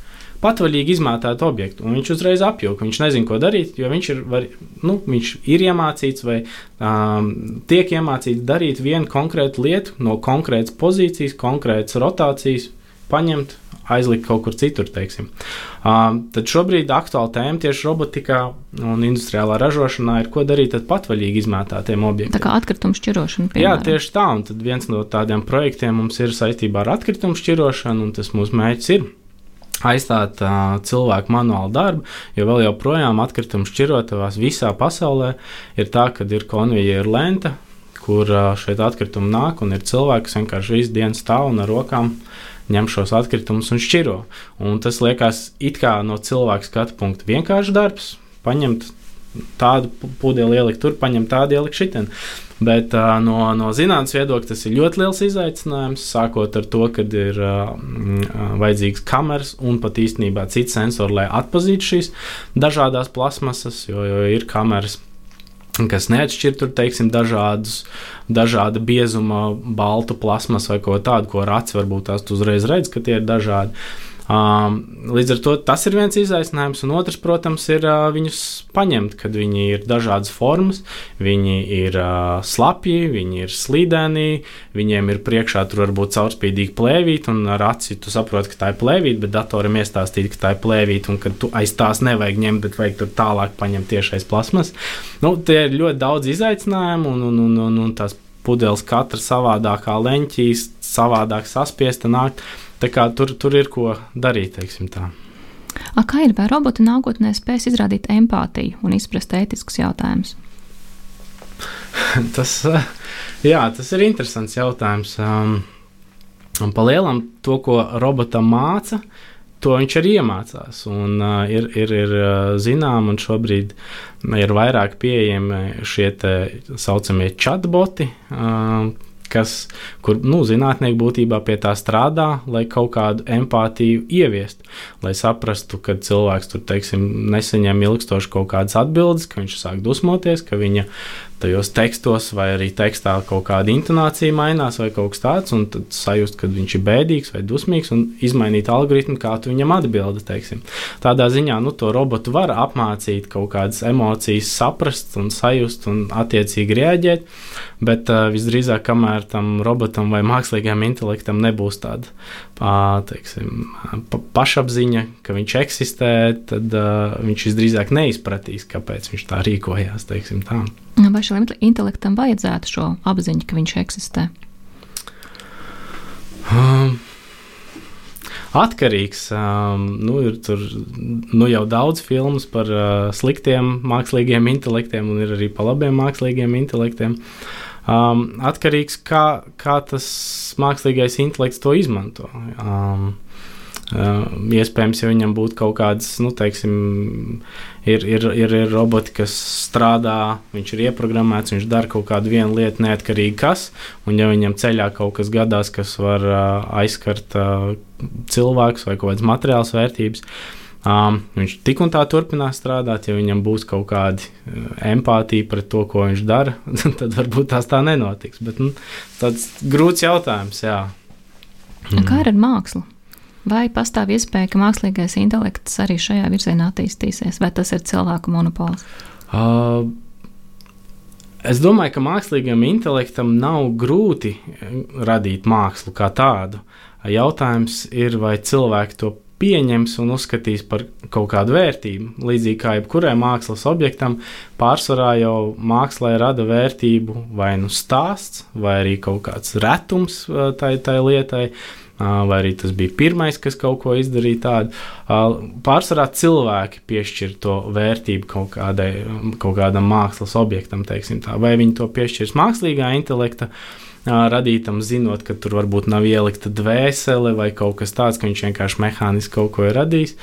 patvaļīgi izmētāti objekti. Viņš uzreiz apjūka. Viņš nezina, ko darīt, jo viņš ir, var, nu, viņš ir iemācīts vai um, tiek iemācīts darīt vienu konkrētu lietu no konkrētas pozīcijas, konkrētas rotācijas, paņemt, aizlikt kaut kur citur. Uh, tad šobrīd aktuāla tēma tieši robotikā un industriālā ražošanā ir, ko darīt ar patvaļīgi izmētātiem objektiem. Tā kā atkritumu šķirošana. Piemēram. Jā, tieši tā. Un tad viens no tādiem projektiem mums ir saistībā ar atkritumu šķirošanu, un tas mūsu mērķis ir aizstāt uh, cilvēku manuālu darbu, jo vēl joprojām atkritumu šķirotavās visā pasaulē ir tā, ka ir konvejeru lenta, kur uh, šeit atkritumi nāk, un ir cilvēki, kas vienkārši visu dienu stāv un ar rokām ņem šos atkritumus un šķiro. Un tas liekas it kā no cilvēka skatu punkta vienkāršs darbs, paņemt tādu pudeli ielikt tur, paņemt tādu ielikt šitien. Bet uh, no, no zinātnīs viedokļa tas ir ļoti liels izaicinājums. Sākot ar to, ka ir uh, vajadzīgs kameras un pat īstenībā cits sensors, lai atpazītu šīs dažādas plasmasas, jo, jo ir kameras kas neatšķir tur, teiksim, dažādus, dažāda biezuma, baltu plasmas vai ko tādu, ko aci varbūt tās uzreiz redz, ka tie ir dažādi. Um, līdz ar to tas ir viens izaicinājums, un otrs, protams, ir uh, viņus paņemt, kad viņi ir dažādas formas, viņi ir uh, slapji, viņi ir slīdēni, viņiem ir priekšā tur varbūt caurspīdīgi plēvīt, un ar aci tu saproti, ka tā ir plēvīt, bet datoram iestāstīt, ka tā ir plēvīt, un ka tu aiz tās nevajag ņemt, bet vajag tur tālāk paņemt tiešais plasmas. Nu, tie ir ļoti daudz izaicinājumu, un, un, un, un, un tās pudeles katra savādākā leņķīs, savādāk saspiesta nākt. Tā kā tur, tur ir ko darīt, teiksim tā. A, kā ir, vai roboti nākotnē spēs izrādīt empātiju un izprast ētiskus jautājumus? tas, jā, tas ir interesants jautājums. Um, un pa lielam to, ko robotam māca, to viņš arī iemācās. Un, uh, ir ir, ir uh, zinām, un šobrīd ir vairāk pieejami šie tā saucamie chatboti. Uh, kas, kur nu, zinātnieki būtībā pie tā strādā, lai kaut kādu empātiju ieviestu, lai saprastu, ka cilvēks tur, teiksim, nesaņem ilgstoši kaut kādas atbildes, ka viņš sāk dusmoties, ka viņa tajos tekstos, vai arī tekstā kaut kāda intonācija mainās, vai kaut kas tāds, un tad sajust, ka viņš ir bēdīgs vai dusmīgs, un izmainīt algoritmu, kā tu viņam atbildi. Teiksim. Tādā ziņā nu, to robotu var apmācīt kaut kādas emocijas, saprast un sajust un attiecīgi reaģēt, bet uh, visdrīzāk, kamēr tam robotam vai mākslīgajam intelektam nebūs tāda uh, teiksim, pa pašapziņa, ka viņš eksistē, tad uh, viņš visdrīzāk neizpratīs, kāpēc viņš tā rīkojās. Teiksim, tā. Vai šim intelektam vajadzētu šo apziņu, ka viņš eksistē? Um, atkarīgs. Um, nu, ir tur nu, jau daudz filmu par uh, sliktiem mākslīgiem intelektiem, un ir arī par labiem mākslīgiem intelektiem. Um, atkarīgs, kā, kā tas mākslīgais intelekts to izmanto. Um, iespējams, ja viņam būtu kaut kādas, nu, teiksim, ir, ir, ir, ir roboti, kas strādā, viņš ir ieprogrammēts, viņš dara kaut kādu vienu lietu, neatkarīgi kas, un ja viņam ceļā kaut kas gadās, kas var aizskart cilvēkus vai kaut kādas materiālas vērtības, um, viņš tik un tā turpinās strādāt. Ja viņam būs kaut kāda empātija pret to, ko viņš dara, tad varbūt tās tā nenotiks. Bet nu, tāds grūts jautājums, jā. Kā ar mākslu? Vai pastāv iespēja, ka mākslīgais intelekts arī šajā virzienā attīstīsies, vai tas ir cilvēku monopols? Uh, es domāju, ka mākslīgam intelektam nav grūti radīt mākslu kā tādu. Jautājums ir, vai cilvēki to pieņems un uzskatīs par kaut kādu vērtību. Līdzīgi kā jebkurai mākslas objektam, pārsvarā jau mākslā rada vērtību vai nu stāsts, vai arī kaut kāds retums tai, tai lietai vai arī tas bija pirmais, kas kaut ko izdarīja tādu. Pārsvarā cilvēki piešķir to vērtību kaut, kādai, kaut kādam mākslas objektam, vai viņi to piešķirs mākslīgā intelekta radītam, zinot, ka tur varbūt nav ielikta dvēsele vai kaut kas tāds, ka viņš vienkārši mehāniski kaut ko ir radījis.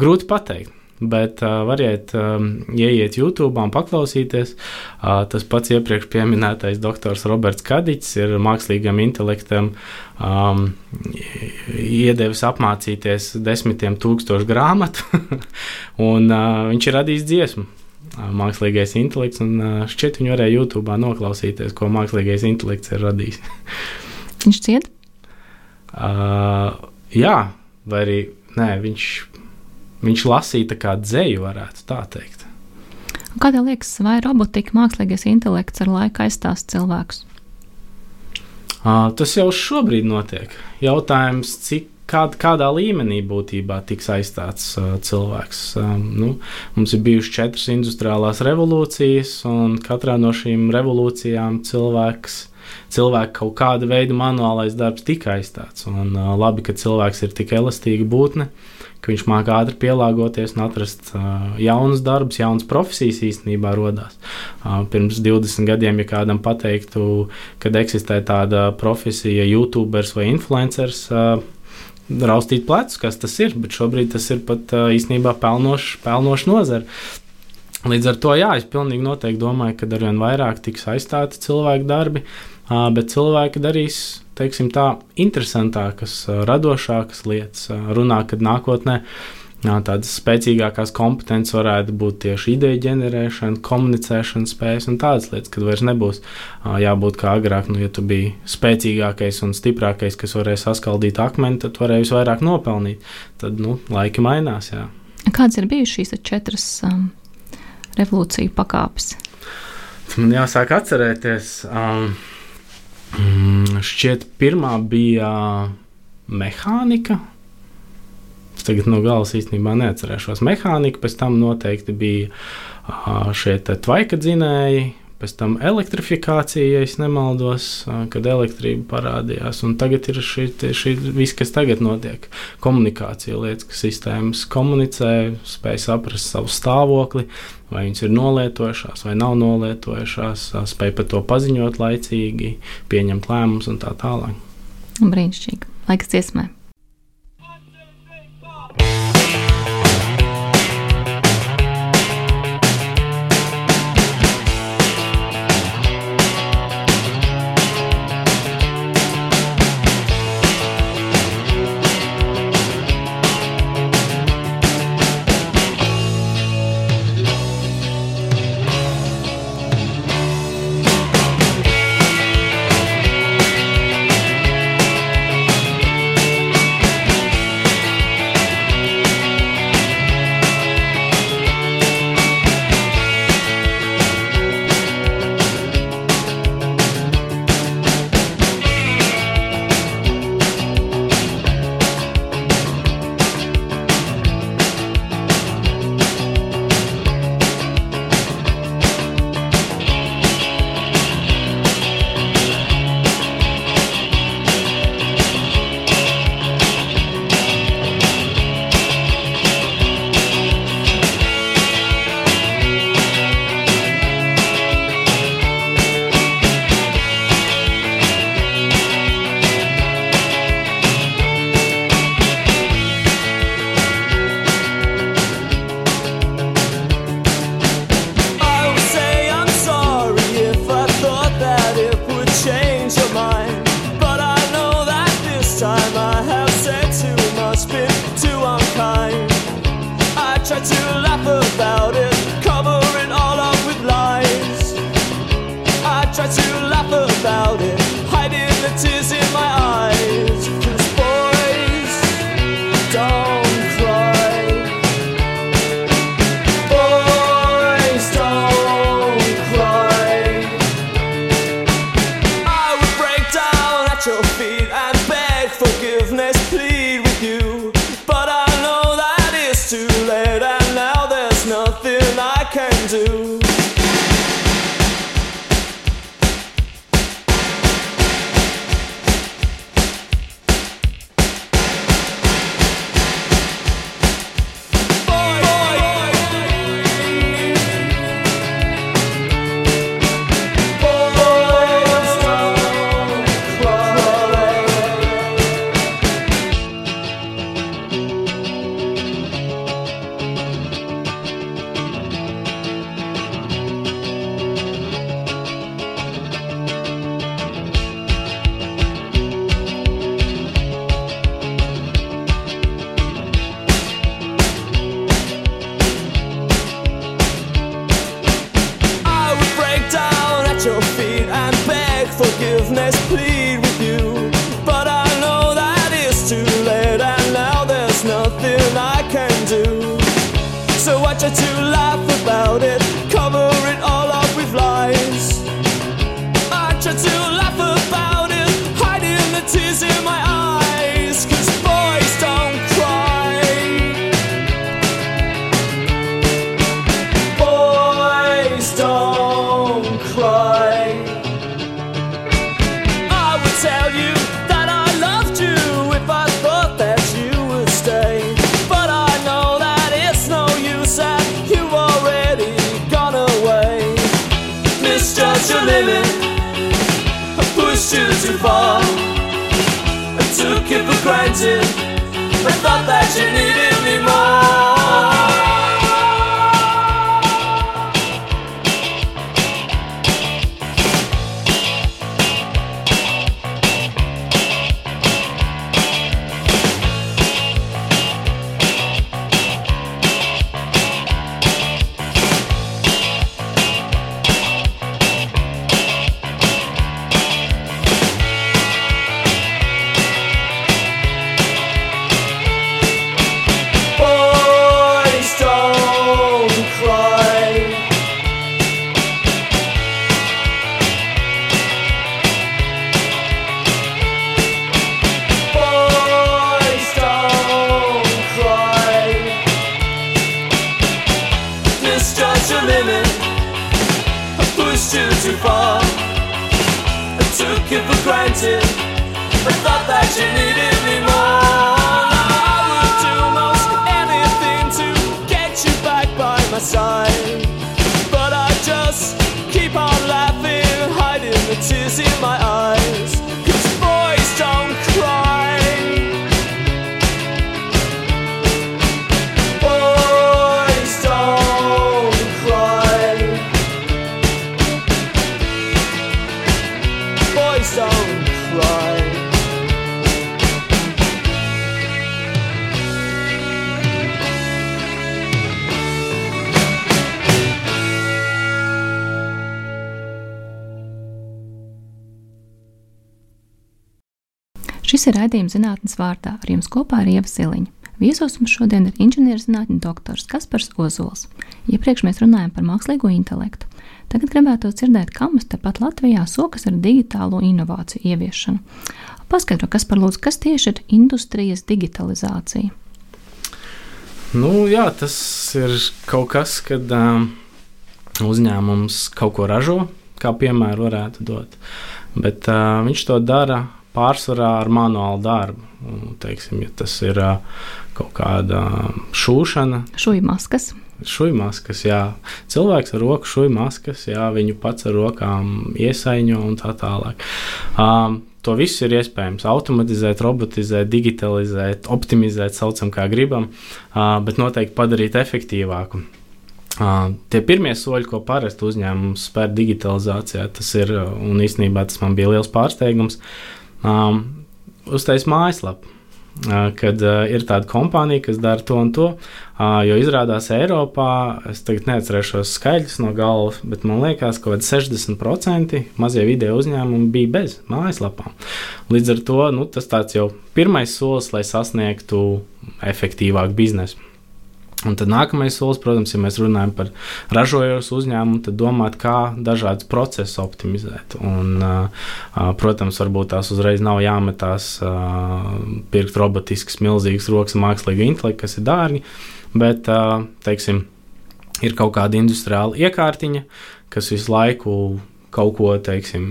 Grūti pateikt. Bet uh, variet um, ieiet YouTube un paklausīties. Uh, tas pats iepriekš minētais doktors Roberts Kadiņš ir mākslīgam intelektam um, iedevis apmācīties desmitiem tūkstošu grāmatu, un uh, viņš ir radījis dziesmu. Mākslīgais intelekts, un uh, šķiet, viņi varēja YouTube noklausīties, ko mākslīgais intelekts ir radījis. viņš ciet? Uh, jā, vai arī nē, viņš Viņš lasīja kā dzēju, varētu tā teikt. Kā tev liekas, vai robotika, mākslīgais intelekts ar laiku aizstās cilvēkus? Uh, tas jau šobrīd notiek. Jautājums, cik kād, kādā līmenī būtībā tiks aizstāts uh, cilvēks. Um, nu, mums ir bijušas četras industriālās revolūcijas, un katrā no šīm revolūcijām cilvēks. Cilvēka kaut kāda veida manuālais darbs tika aizstāts. Un, uh, labi, ka cilvēks ir tik elastīga būtne, uh, ka viņš māca ātri pielāgoties un atrast uh, jaunus darbus, jaunas profesijas īstenībā radās. Uh, pirms 20 gadiem, ja kādam pateiktu, kad eksistē tāda profesija, YouTuberis vai influenceris. Uh, Raustīt plecus, kas tas ir, bet šobrīd tas ir pat uh, īstenībā pelnošs pelnoš nozara. Līdz ar to, jā, es pilnīgi noteikti domāju, ka arvien vairāk tiks aizstāti cilvēku darbi, uh, bet cilvēki darīs teiksim, tā, interesantākas, radošākas lietas. Runā, kad nākotnē tādas spēcīgākās kompetences varētu būt tieši ideja ģenerēšana, komunicēšana spējas un tādas lietas, kad vairs nebūs jābūt kā agrāk. Nu, ja tu biji spēcīgākais un stiprākais, kas varēja saskaldīt akmeni, tad varēja visvairāk nopelnīt. Tad nu, laiki mainās. Jā. Kādas ir bijušas šīs četras um, revolūciju pakāpes? Man jāsāk atcerēties. Um, Mm, šķiet, pirmā bija mehānika. Es tagad no galas īstenībā neatcerēšos. Mehānika, pēc tam noteikti bija šie tvaika dzinēji, pēc tam elektrifikācija, ja nemaldos, kad elektrība parādījās. Un tagad ir šī, šī viss, kas tagad notiek. Komunikācija lietas, ka sistēmas komunicē, spēj saprast savu stāvokli, vai viņas ir nolietojušās vai nav nolietojušās, spēj par to paziņot laicīgi, pieņemt lēmumus un tā tālāk. Brīnišķīgi. Laiks dziesmai. try to don't cry. I would tell you that I loved you if I thought that you would stay. But I know that it's no use that you've already gone away. Misjudged your living, I pushed you too far. I took it for granted, I thought that you needed. Boys don't cry. Šis ir raidījums zinātnes vārdā. Ar jums kopā ir Ieva Siliņa. Viesos mums šodien ir inženierzinātņu doktors Kaspars Ozols. Iepriekš mēs runājām par mākslīgo intelektu. Tagad gribētu dzirdēt, kā mums tepat Latvijā sokas ar digitālo inovāciju ieviešanu. Paskaidro, kas par lūdzu, kas tieši ir industrijas digitalizācija. Nu, jā, tas ir kaut kas, kad um, uzņēmums kaut ko ražo, kā piemēru varētu dot. Bet uh, viņš to dara pārsvarā ar manuālu darbu. Un, teiksim, ja tas ir uh, kaut kāda šūšana, Šūju maskas. Šūju maskas, jā. Cilvēks ar roku šūju maskas, jā, viņu pats ar rokām iesaiņo un tā tālāk. Um, To visu ir iespējams automatizēt, robotizēt, digitalizēt, optimizēt, saucam, kā gribam, uh, bet noteikti padarīt efektīvāku. Uh, tie pirmie soļi, ko parasti uzņēmums spēr digitalizācijā, tas ir, un īstenībā tas man bija liels pārsteigums, um, uztais mājaslapu. Uh, kad uh, ir tāda kompānija, kas dara to un to, jo izrādās Eiropā, es tagad neatcerēšos skaļus no galvas, bet man liekas, ka kaut kādi 60% mazie video uzņēmumi bija bez mājaslapām. Līdz ar to nu, tas tāds jau pirmais solis, lai sasniegtu efektīvāku biznesu. Un tad nākamais solis, protams, ja mēs runājam par ražojošu uzņēmumu, tad domāt, kā dažādas procesus optimizēt. Un, uh, protams, varbūt tās uzreiz nav jāmetās uh, pirkt robotisks, milzīgs rokas mākslīga intelekta, kas ir dārgi, bet, teiksim, ir kaut kāda industriāla iekārtiņa, kas visu laiku kaut ko, teiksim,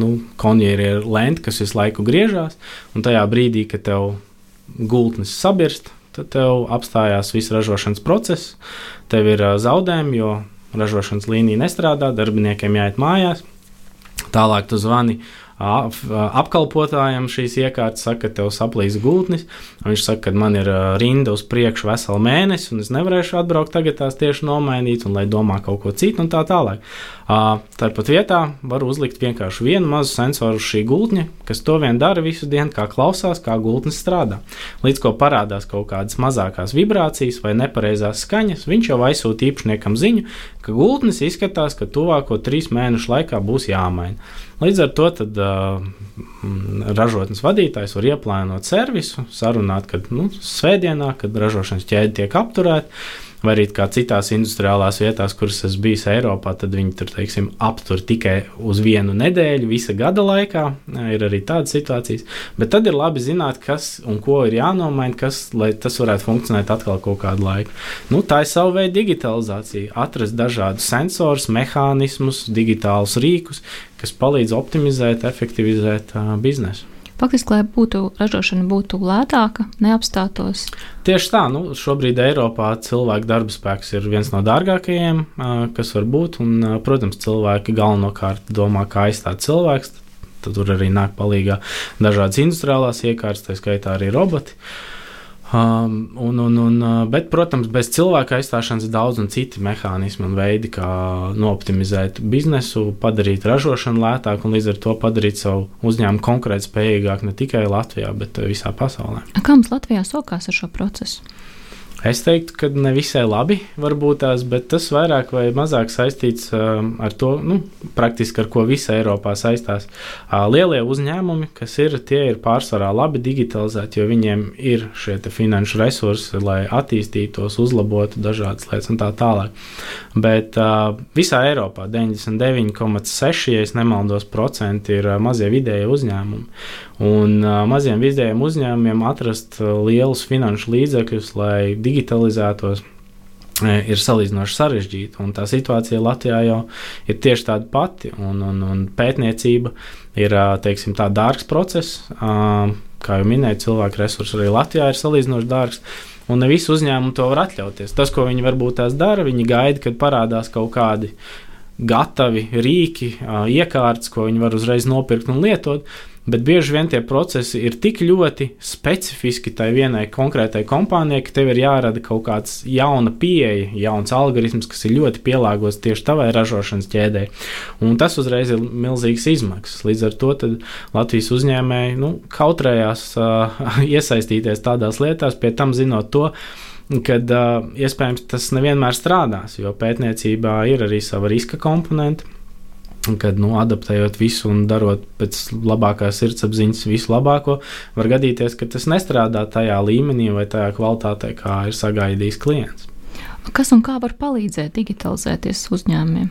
nu, konjeri ir lenta, kas visu laiku griežās, un tajā brīdī, kad tev gultnes sabirst, tad tev apstājās viss ražošanas process, tev ir zaudējumi, jo ražošanas līnija nestrādā, darbiniekiem jāiet mājās. Tālāk tu zvani apkalpotājam šīs iekārtas, saka, ka tev saplīs gultnis. Viņš saka, ka man ir rinda uz priekšu veselu mēnesi, un es nevarēšu atbraukt tagad tās tieši nomainīt, un lai domā kaut ko citu, un tā tālāk. Tāpat vietā var uzlikt vienkārši vienu mazu sensoru uz šī gultņa, kas to vien dara visu dienu, kā klausās, kā gultnis strādā. Līdz ko parādās kaut kādas mazākās vibrācijas vai nepareizās skaņas, viņš jau aizsūta īpašniekam ziņu, ka gultnis izskatās, ka tuvāko trīs mēnešu laikā būs jāmaina. Līdz ar to tad, uh, ražotnes vadītājs var ieplānot servisu, sarunāt, kad nu, svētdienā, kad ražošanas ķēde tiek apturēta, vai arī citās industriālās vietās, kuras es biju Eiropā, tad viņi tur teiksim, aptur tikai uz vienu nedēļu, visa gada laikā. Ir arī tādas situācijas. Bet tad ir labi zināt, kas un ko ir jānomaina, kas, lai tas varētu funkcionēt atkal kaut kādu laiku. Nu, tā ir sava veida digitalizācija. Atrast dažādus sensorus, mehānismus, digitālus rīkus, kas palīdz optimizēt, efektivizēt uh, biznesu. Faktiski, lai būtu ražošana būtu lētāka, neapstātos. Tieši tā, nu, šobrīd Eiropā cilvēku darba spēks ir viens no dārgākajiem, kas var būt. Un, protams, cilvēki galvenokārt domā, kā aizstāt cilvēku. tur arī nāk palīdzīgā dažādas industriālās iekārtas, tā skaitā arī roboti. Um, un, un, un, uh, bet, protams, bez cilvēka aizstāšanas daudz un citi mehānismi un veidi, kā nooptimizēt biznesu, padarīt ražošanu lētāku un līdz ar to padarīt savu uzņēmumu konkurētspējīgāku ne tikai Latvijā, bet visā pasaulē. Kā mums Latvijā sokās ar šo procesu? Es teiktu, ka ne visai labi varbūt tās, bet tas vairāk vai mazāk saistīts uh, ar to, nu, praktiski ar ko visa Eiropā saistās. Uh, lielie uzņēmumi, kas ir, tie ir pārsvarā labi digitalizēti, jo viņiem ir šie finanšu resursi, lai attīstītos, uzlabotu dažādas lietas un tā tālāk. Bet uh, visā Eiropā 99,6, ja nemaldos, ir uh, mazie vidēji uzņēmumi. Un maziem vidējiem uzņēmumiem atrast lielus finanšu līdzekļus, lai digitalizētos, ir salīdzinoši sarežģīta. Tā situācija Latvijā jau ir tieši tāda pati. Un, un, un pētniecība ir teiksim, tā dārgs process. Kā jau minēju, cilvēku resursi arī Latvijā ir salīdzinoši dārgs. Un ne visi uzņēmumi to var atļauties. Tas, ko viņi varbūt tās dara, viņi gaida, kad parādās kaut kādi gatavi rīki, iekārtas, ko viņi var uzreiz nopirkt un lietot bet bieži vien tie procesi ir tik ļoti specifiski tai vienai konkrētai kompānijai, ka tev ir jārada kaut kāds jauna pieeja, jauns algoritms, kas ir ļoti pielāgots tieši tavai ražošanas ķēdē. Un tas uzreiz ir milzīgs izmaksas. Līdz ar to Latvijas uzņēmēji nu, kautrējās uh, iesaistīties tādās lietās, pie tam zinot to, kad uh, iespējams tas nevienmēr strādās, jo pētniecībā ir arī sava riska komponenta kad nu, adaptējot visu un darot pēc labākās sirdsapziņas visu labāko, var gadīties, ka tas nestrādā tajā līmenī vai tajā kvalitātē, kā ir sagaidījis klients. Kas un kā var palīdzēt digitalizēties uzņēmumiem?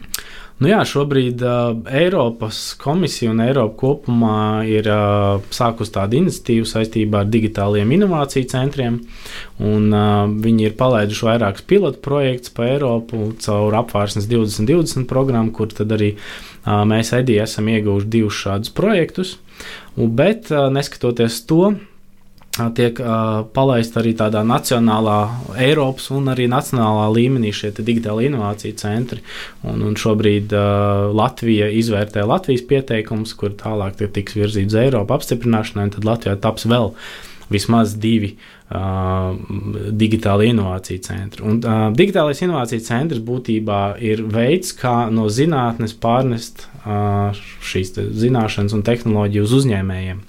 Nu jā, šobrīd uh, Eiropas komisija un Eiropa kopumā ir uh, sākusi tādu iniciatīvu saistībā ar digitāliem inovāciju centriem. Un, uh, viņi ir palaiduši vairākus pilotu projektus pa Eiropu caur apvārsnes 2020 programmu, kur arī uh, mēs Edī esam ieguvuši divus šādus projektus. Un, bet uh, neskatoties to, tiek uh, palaista arī tādā nacionālā, Eiropas un arī nacionālā līmenī šie digitāli inovāciju centri. Un, un šobrīd uh, Latvija izvērtē Latvijas pieteikumus, kur tālāk tiks virzīts uz Eiropu apstiprināšanai, un tad Latvijā taps vēl vismaz divi uh, digitāli inovāciju centri. Un, uh, digitālais inovāciju centrs būtībā ir veids, kā no zinātnes pārnest uh, šīs zināšanas un tehnoloģiju uz uzņēmējiem.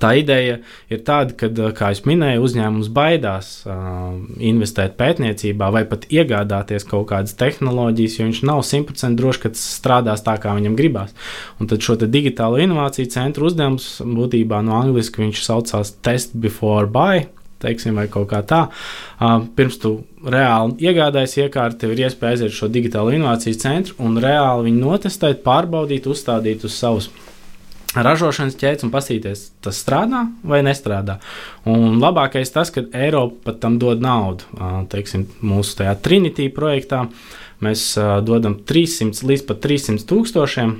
Tā ideja ir tāda, ka, kā jau minēju, uzņēmums baidās uh, investēt pētniecībā vai pat iegādāties kaut kādas tehnoloģijas, jo viņš nav simtprocentīgi drošs, ka tas strādās tā, kā viņam gribās. Un tad šo digitālo inovāciju centru uzdevums būtībā no angļuiski viņš saucās Test Before Buy. Teiksim, vai kaut kā tā. Uh, pirms tu reāli iegādājies iekārtu, tev ir iespēja aiziet uz šo digitālo inovāciju centru un reāli viņu notestēt, pārbaudīt, uzstādīt uz savus ražošanas ķēdes un paskatīties, tas strādā vai nestrādā. Un labākais tas, ka Eiropa pat tam dod naudu. Teiksim, mūsu tajā Trinity projektā mēs dodam 300 līdz pat 300 tūkstošiem.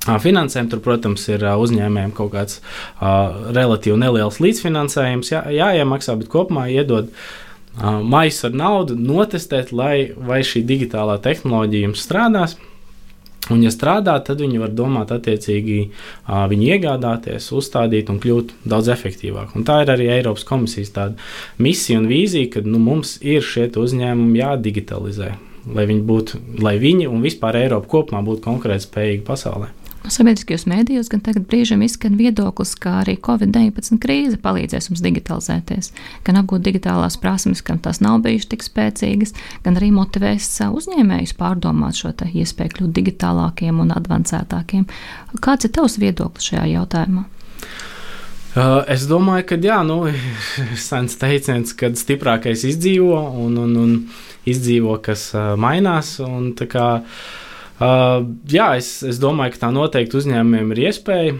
Finansējumu tur, protams, ir uzņēmējiem kaut kāds uh, relatīvi neliels līdzfinansējums, jā, jāiemaksā, bet kopumā iedod uh, maisu ar naudu, notestēt, lai, vai šī digitālā tehnoloģija jums strādās. Un, ja strādā, tad viņi var domāt, attiecīgi, viņi iegādāties, uzstādīt un kļūt daudz efektīvāk. Un tā ir arī Eiropas komisijas misija un vīzija, ka nu, mums ir šie uzņēmumi jādigitalizē, lai viņi, būtu, lai viņi un vispār Eiropa kopumā būtu konkurētspējīgi pasaulē. Sabiedriskajos mēdījos gan tagad brīžiem izskan viedoklis, ka arī Covid-19 krīze palīdzēs mums digitalizēties, gan apgūt digitālās prasmes, kam tās nav bijušas tik spēcīgas, gan arī motivēs uzņēmējus pārdomāt šo iespēju kļūt digitālākiem un avansētākiem. Kāds ir tavs viedoklis šajā jautājumā? Es domāju, ka jā, nu, sens teiciens, kad stiprākais izdzīvo un, un, un izdzīvo, kas mainās. Un, uh, jā, es, es domāju, ka tā noteikti uzņēmumiem ir iespēja.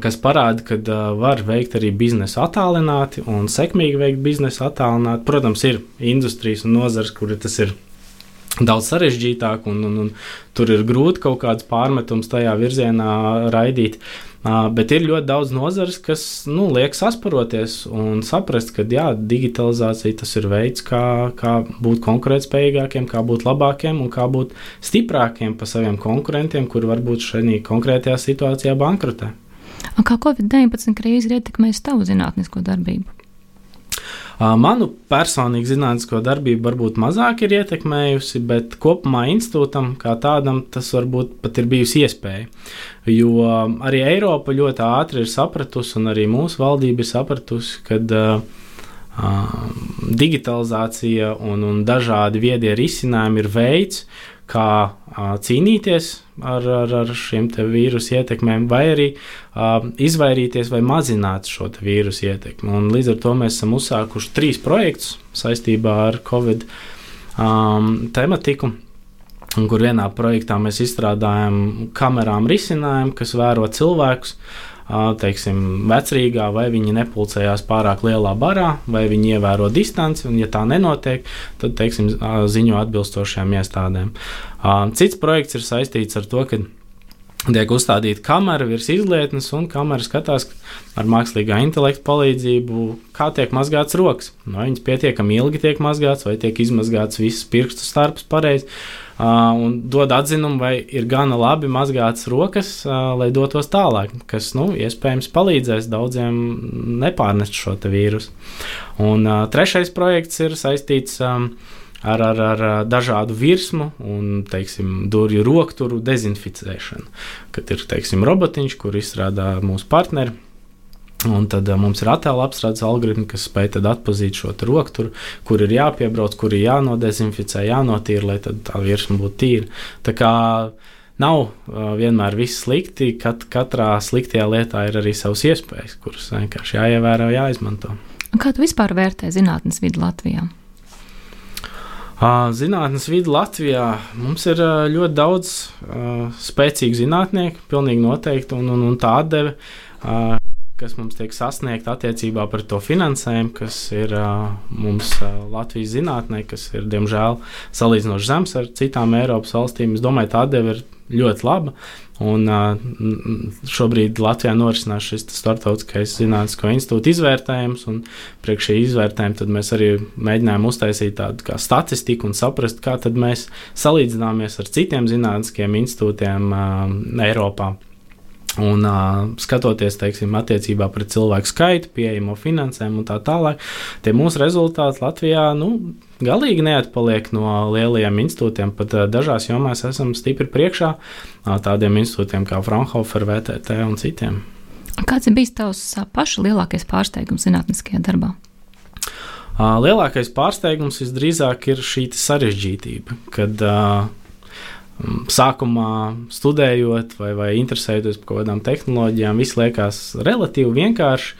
Kas parāda, ka uh, var veikt arī biznesu attālināti un sekmīgi veikt biznesu attālināti. Protams, ir industrijas un nozars, kur tas ir daudz sarežģītāk, un, un, un tur ir grūti kaut kādas pārmetumus tajā virzienā raidīt. Uh, bet ir ļoti daudz nozares, kas nu, liek sasparoties un saprast, ka jā, digitalizācija tas ir veids, kā, kā būt konkurētspējīgākiem, kā būt labākiem un kā būt stiprākiem par saviem konkurentiem, kuri varbūt šajā konkrētajā situācijā bankrotē. Kā Covid-19 krīze ir ietekmējusi tavu zinātnisko darbību? Manu personīgi zinātnisko darbību varbūt mazāk ir ietekmējusi, bet kopumā institūtam kā tādam tas varbūt pat ir bijusi iespēja. Jo arī Eiropa ļoti ātri ir sapratusi, un arī mūsu valdība ir sapratusi, ka digitalizācija un, un dažādi viedie risinājumi ir veids, kā cīnīties ar, ar, ar šiem vīrusu ietekmēm, vai arī uh, izvairīties vai mazināt šo vīrusu ietekmi. Un līdz ar to mēs esam uzsākuši trīs projektus saistībā ar Covid um, tematiku. Kur vienā projektā mēs izstrādājam kamerām risinājumu, kas vēro cilvēkus, teiksim, vecrīgā, vai viņi nepulcējās pārāk lielā barā, vai viņi ievēro distanci, un, ja tā nenotiek, tad, teiksim, ziņo atbilstošajām iestādēm. Cits projekts ir saistīts ar to, ka tiek uzstādīta kamera virs izlietnes, un kamera skatās ar mākslīgā intelekta palīdzību, kā tiek mazgāts rokas. Vai viņas pietiekami ilgi tiek mazgāts, vai tiek izmazgāts viss pirkstu starps pareizi un dod atzinumu, vai ir gana labi mazgātas rokas, uh, lai dotos tālāk, kas nu, iespējams palīdzēs daudziem nepārnest šo vīrusu. Un uh, trešais projekts ir saistīts. Um, ar, ar, ar dažādu virsmu un teiksim, durvju rokturu dezinficēšanu. Kad ir teiksim, robotiņš, kur izstrādā mūsu partneri, Un tad uh, mums ir attēlu apstrādes algoritmi, kas spēj atzīt šo rokturu, kur ir jāpiebrauc, kur ir jānodezinficē, jānotīra, lai tā virsma būtu tīra. Tā kā nav uh, vienmēr viss slikti, kat, katrā sliktajā lietā ir arī savas iespējas, kuras vienkārši jāievēro, jāizmanto. Un kā tu vispār vērtē zinātnes vidi Latvijā? Uh, zinātnes vidi Latvijā mums ir uh, ļoti daudz spēcīgu zinātnieku, pilnīgi noteikti, un, un, un tā atdeve. Kas mums tiek sasniegta attiecībā par to finansējumu, kas ir uh, mums uh, Latvijas zinātnē, kas ir diemžēl salīdzinoši zems ar citām Eiropas valstīm. Es domāju, tā deva ir ļoti laba. Un, uh, šobrīd Latvijā norisinās šis starptautiskais zinātnisko institūta izvērtējums, un priekš šī izvērtējuma mēs arī mēģinājām uztaisīt tādu statistiku un saprast, kā mēs salīdzināmies ar citiem zinātniskiem institūtiem uh, Eiropā. Un uh, skatoties, teiksim, attiecībā pret cilvēku skaitu, pieejamo finansējumu un tā tālāk, tie mūsu rezultāti Latvijā nu, galīgi neatpaliek no lielajiem institūtiem. Pat uh, dažās jomās esam stipri priekšā uh, tādiem institūtiem kā Fraunhofer, VTT un citiem. Kāds ir bijis tavs paša lielākais pārsteigums zinātniskajā darbā? Uh, lielākais pārsteigums visdrīzāk ir šī sarežģītība, kad uh, sākumā studējot vai, vai interesējoties par kaut kādām tehnoloģijām, viss liekas relatīvi vienkārši.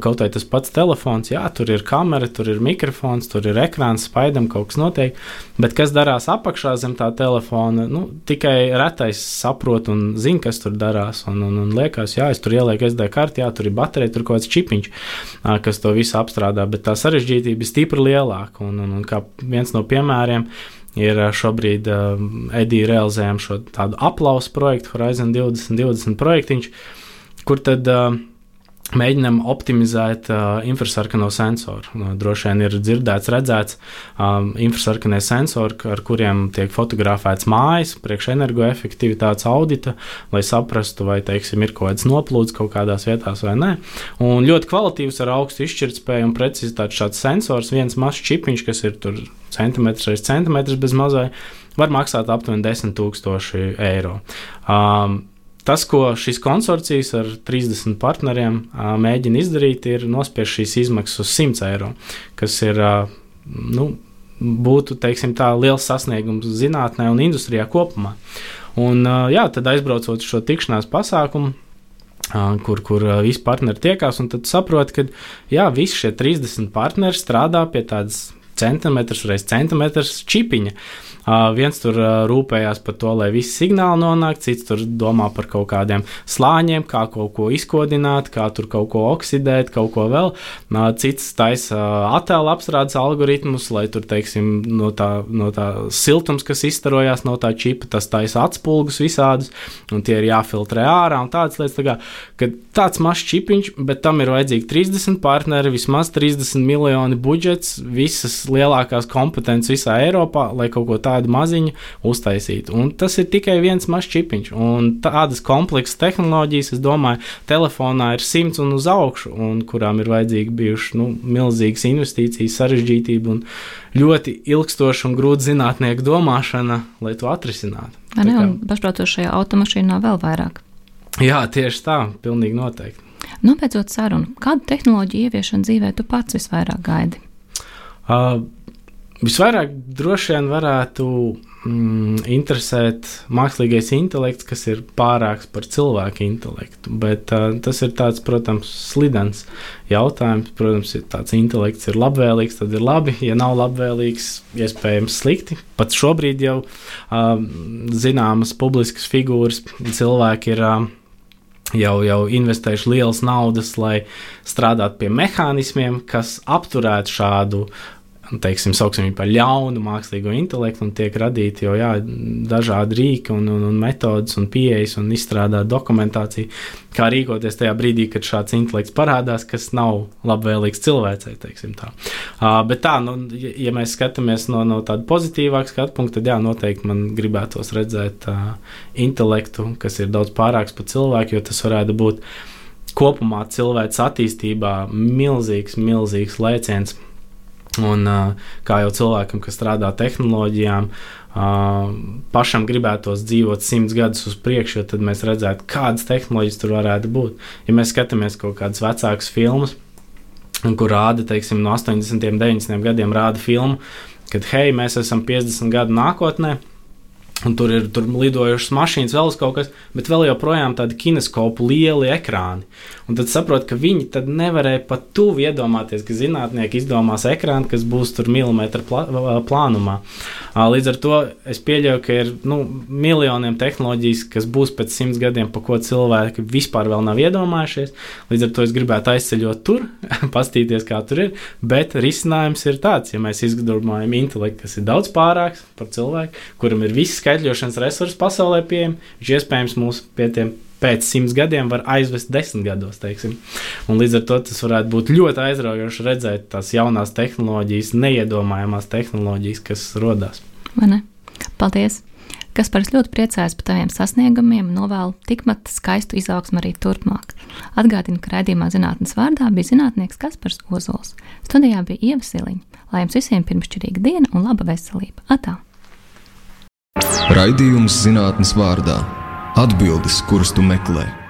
Kaut arī tas pats telefons, jā, tur ir kamera, tur ir mikrofons, tur ir ekrāns, spaidam, kaut kas notiek. Bet kas darās apakšā zem tā telefona, nu, tikai retais saprot un zina, kas tur darās. Un, un, un liekas, jā, es tur ielieku SD karti, jā, tur ir baterija, tur kaut kāds čipiņš, kas to visu apstrādā. Bet tā sarežģītība ir stipri lielāka. Un, un, un kā viens no piemēriem ir šobrīd uh, Edija realizējam šo tādu aplausu projektu, Horizon 2020 projektiņš, kur tad uh, Mēģinām optimizēt uh, infrasarkano sensoru. Uh, droši vien ir dzirdēts, redzēts um, infrasarkanie sensori, ar kuriem tiek fotografēts mājas, priekš energoefektivitātes audita, lai saprastu, vai teiksim, ir kaut kāds noplūds kaut kādās vietās vai nē. Un ļoti kvalitīvs ar augstu izšķirtspēju un precizitāti šāds sensors, viens mazs čipiņš, kas ir tur centimetrs reiz centimetrs bez mazai, var maksāt aptuveni 10 000 eiro. Um, Tas, ko šis konsorcijs ar 30 partneriem mēģina izdarīt, ir nospiest šīs izmaksas uz 100 eiro, kas ir nu, būtu teiksim, tā, liels sasniegums zinātnē un industrijā kopumā. Un, jā, tad aizbraucot uz šo tikšanās pasākumu, kur, kur visi partneri tiekās, un tad saprot, ka jā, visi šie 30 partneri strādā pie tādas centimetrs reiz centimetrs čipiņa. Uh, viens tur uh, rūpējās par to, lai visi signāli nonāk, cits tur domā par kaut kādiem slāņiem, kā kaut ko izkodināt, kā tur kaut ko oksidēt, kaut ko vēl. Uh, cits taisa uh, attēlu apstrādes algoritmus, lai tur, teiksim, no tā, no tā siltums, kas izstarojās no tā čipa, tas taisa atspulgus visādus, un tie ir jāfiltrē ārā un tādas lietas. Tā kā, tāds mazs čipiņš, bet tam ir vajadzīgi 30 partneri, vismaz 30 miljoni budžets, visas lielākās kompetences visā Eiropā, lai kaut ko tādu maziņu uztaisītu. Un tas ir tikai viens mazs čipiņš. Un tādas kompleksas tehnoloģijas, es domāju, telefonā ir simts un uz augšu, un kurām ir vajadzīgi bijušas nu, milzīgas investīcijas, sarežģītība un ļoti ilgstoša un grūta zinātnieku domāšana, lai to atrisinātu. Ne, un pašprotošajā automašīnā vēl vairāk. Jā, tieši tā, pilnīgi noteikti. Nobeidzot sarunu, kādu tehnoloģiju ieviešanu dzīvē tu pats visvairāk gaidi? Uh, visvairāk droši vien varētu mm, interesēt mākslīgais intelekts, kas ir pārāks par cilvēku intelektu. Bet uh, tas ir tāds, protams, slidens jautājums. Protams, ja tāds intelekts ir labvēlīgs, tad ir labi. Ja nav labvēlīgs, iespējams, slikti. Pat šobrīd jau uh, zināmas publiskas figūras cilvēki ir. Uh, jau, jau investējuši lielas naudas, lai strādātu pie mehānismiem, kas apturētu šādu teiksim, sauksim par ļaunu mākslīgo intelektu, un tiek radīti jau jā, dažādi rīki un, un, un metodas un pieejas un izstrādāt dokumentāciju, kā rīkoties tajā brīdī, kad šāds intelekts parādās, kas nav labvēlīgs cilvēcei, tā. Uh, bet tā, nu, ja mēs skatāmies no, no tāda pozitīvāka skatu punkta, tad jā, noteikti man gribētos redzēt uh, intelektu, kas ir daudz pārāks par cilvēku, jo tas varētu būt kopumā cilvēks attīstībā milzīgs, milzīgs lēciens Un, kā jau cilvēkam, kas strādā tehnoloģijām, pašam gribētos dzīvot simts gadus uz priekšu, tad mēs redzētu, kādas tehnoloģijas tur varētu būt. Ja mēs skatāmies kaut kādas vecākas filmas, kur rāda, teiksim, no 80. un 90. gadiem rāda filmu, kad hei, mēs esam 50 gadu nākotnē Un tur ir tur lidojušas mašīnas, vēl kaut kas, bet vēl joprojām tādi kineskopu lieli ekrāni. Un tad saprot, ka viņi tad nevarēja pat tuvu iedomāties, ka zinātnieki izdomās ekrānu, kas būs tur milimetra plā, plānumā. Līdz ar to es pieļauju, ka ir nu, miljoniem tehnoloģijas, kas būs pēc simts gadiem, pa ko cilvēki vispār vēl nav iedomājušies. Līdz ar to es gribētu aizceļot tur, pastīties, kā tur ir. Bet risinājums ir tāds, ja mēs izdomājam intelektu, kas ir daudz pārāks par cilvēku, kuram ir viss skaitļošanas resursi pasaulē pieejami, viņš iespējams mūs pie tiem pēc simts gadiem var aizvest desmit gados. Teiksim. Un līdz ar to tas varētu būt ļoti aizraujoši redzēt tās jaunās tehnoloģijas, neiedomājamās tehnoloģijas, kas radās. Paldies! Kas par ļoti priecājas par taviem sasniegumiem novēlu tikpat skaistu izaugsmu arī turpmāk. Atgādinu, ka raidījumā zinātnes vārdā bija zinātnieks Kaspars Ozols. Studijā bija Ieva Siliņa. Lai jums visiem pirmšķirīga diena un laba veselība! Atā! Raidījums zinātnes vārdā - atbildes, kuras tu meklē.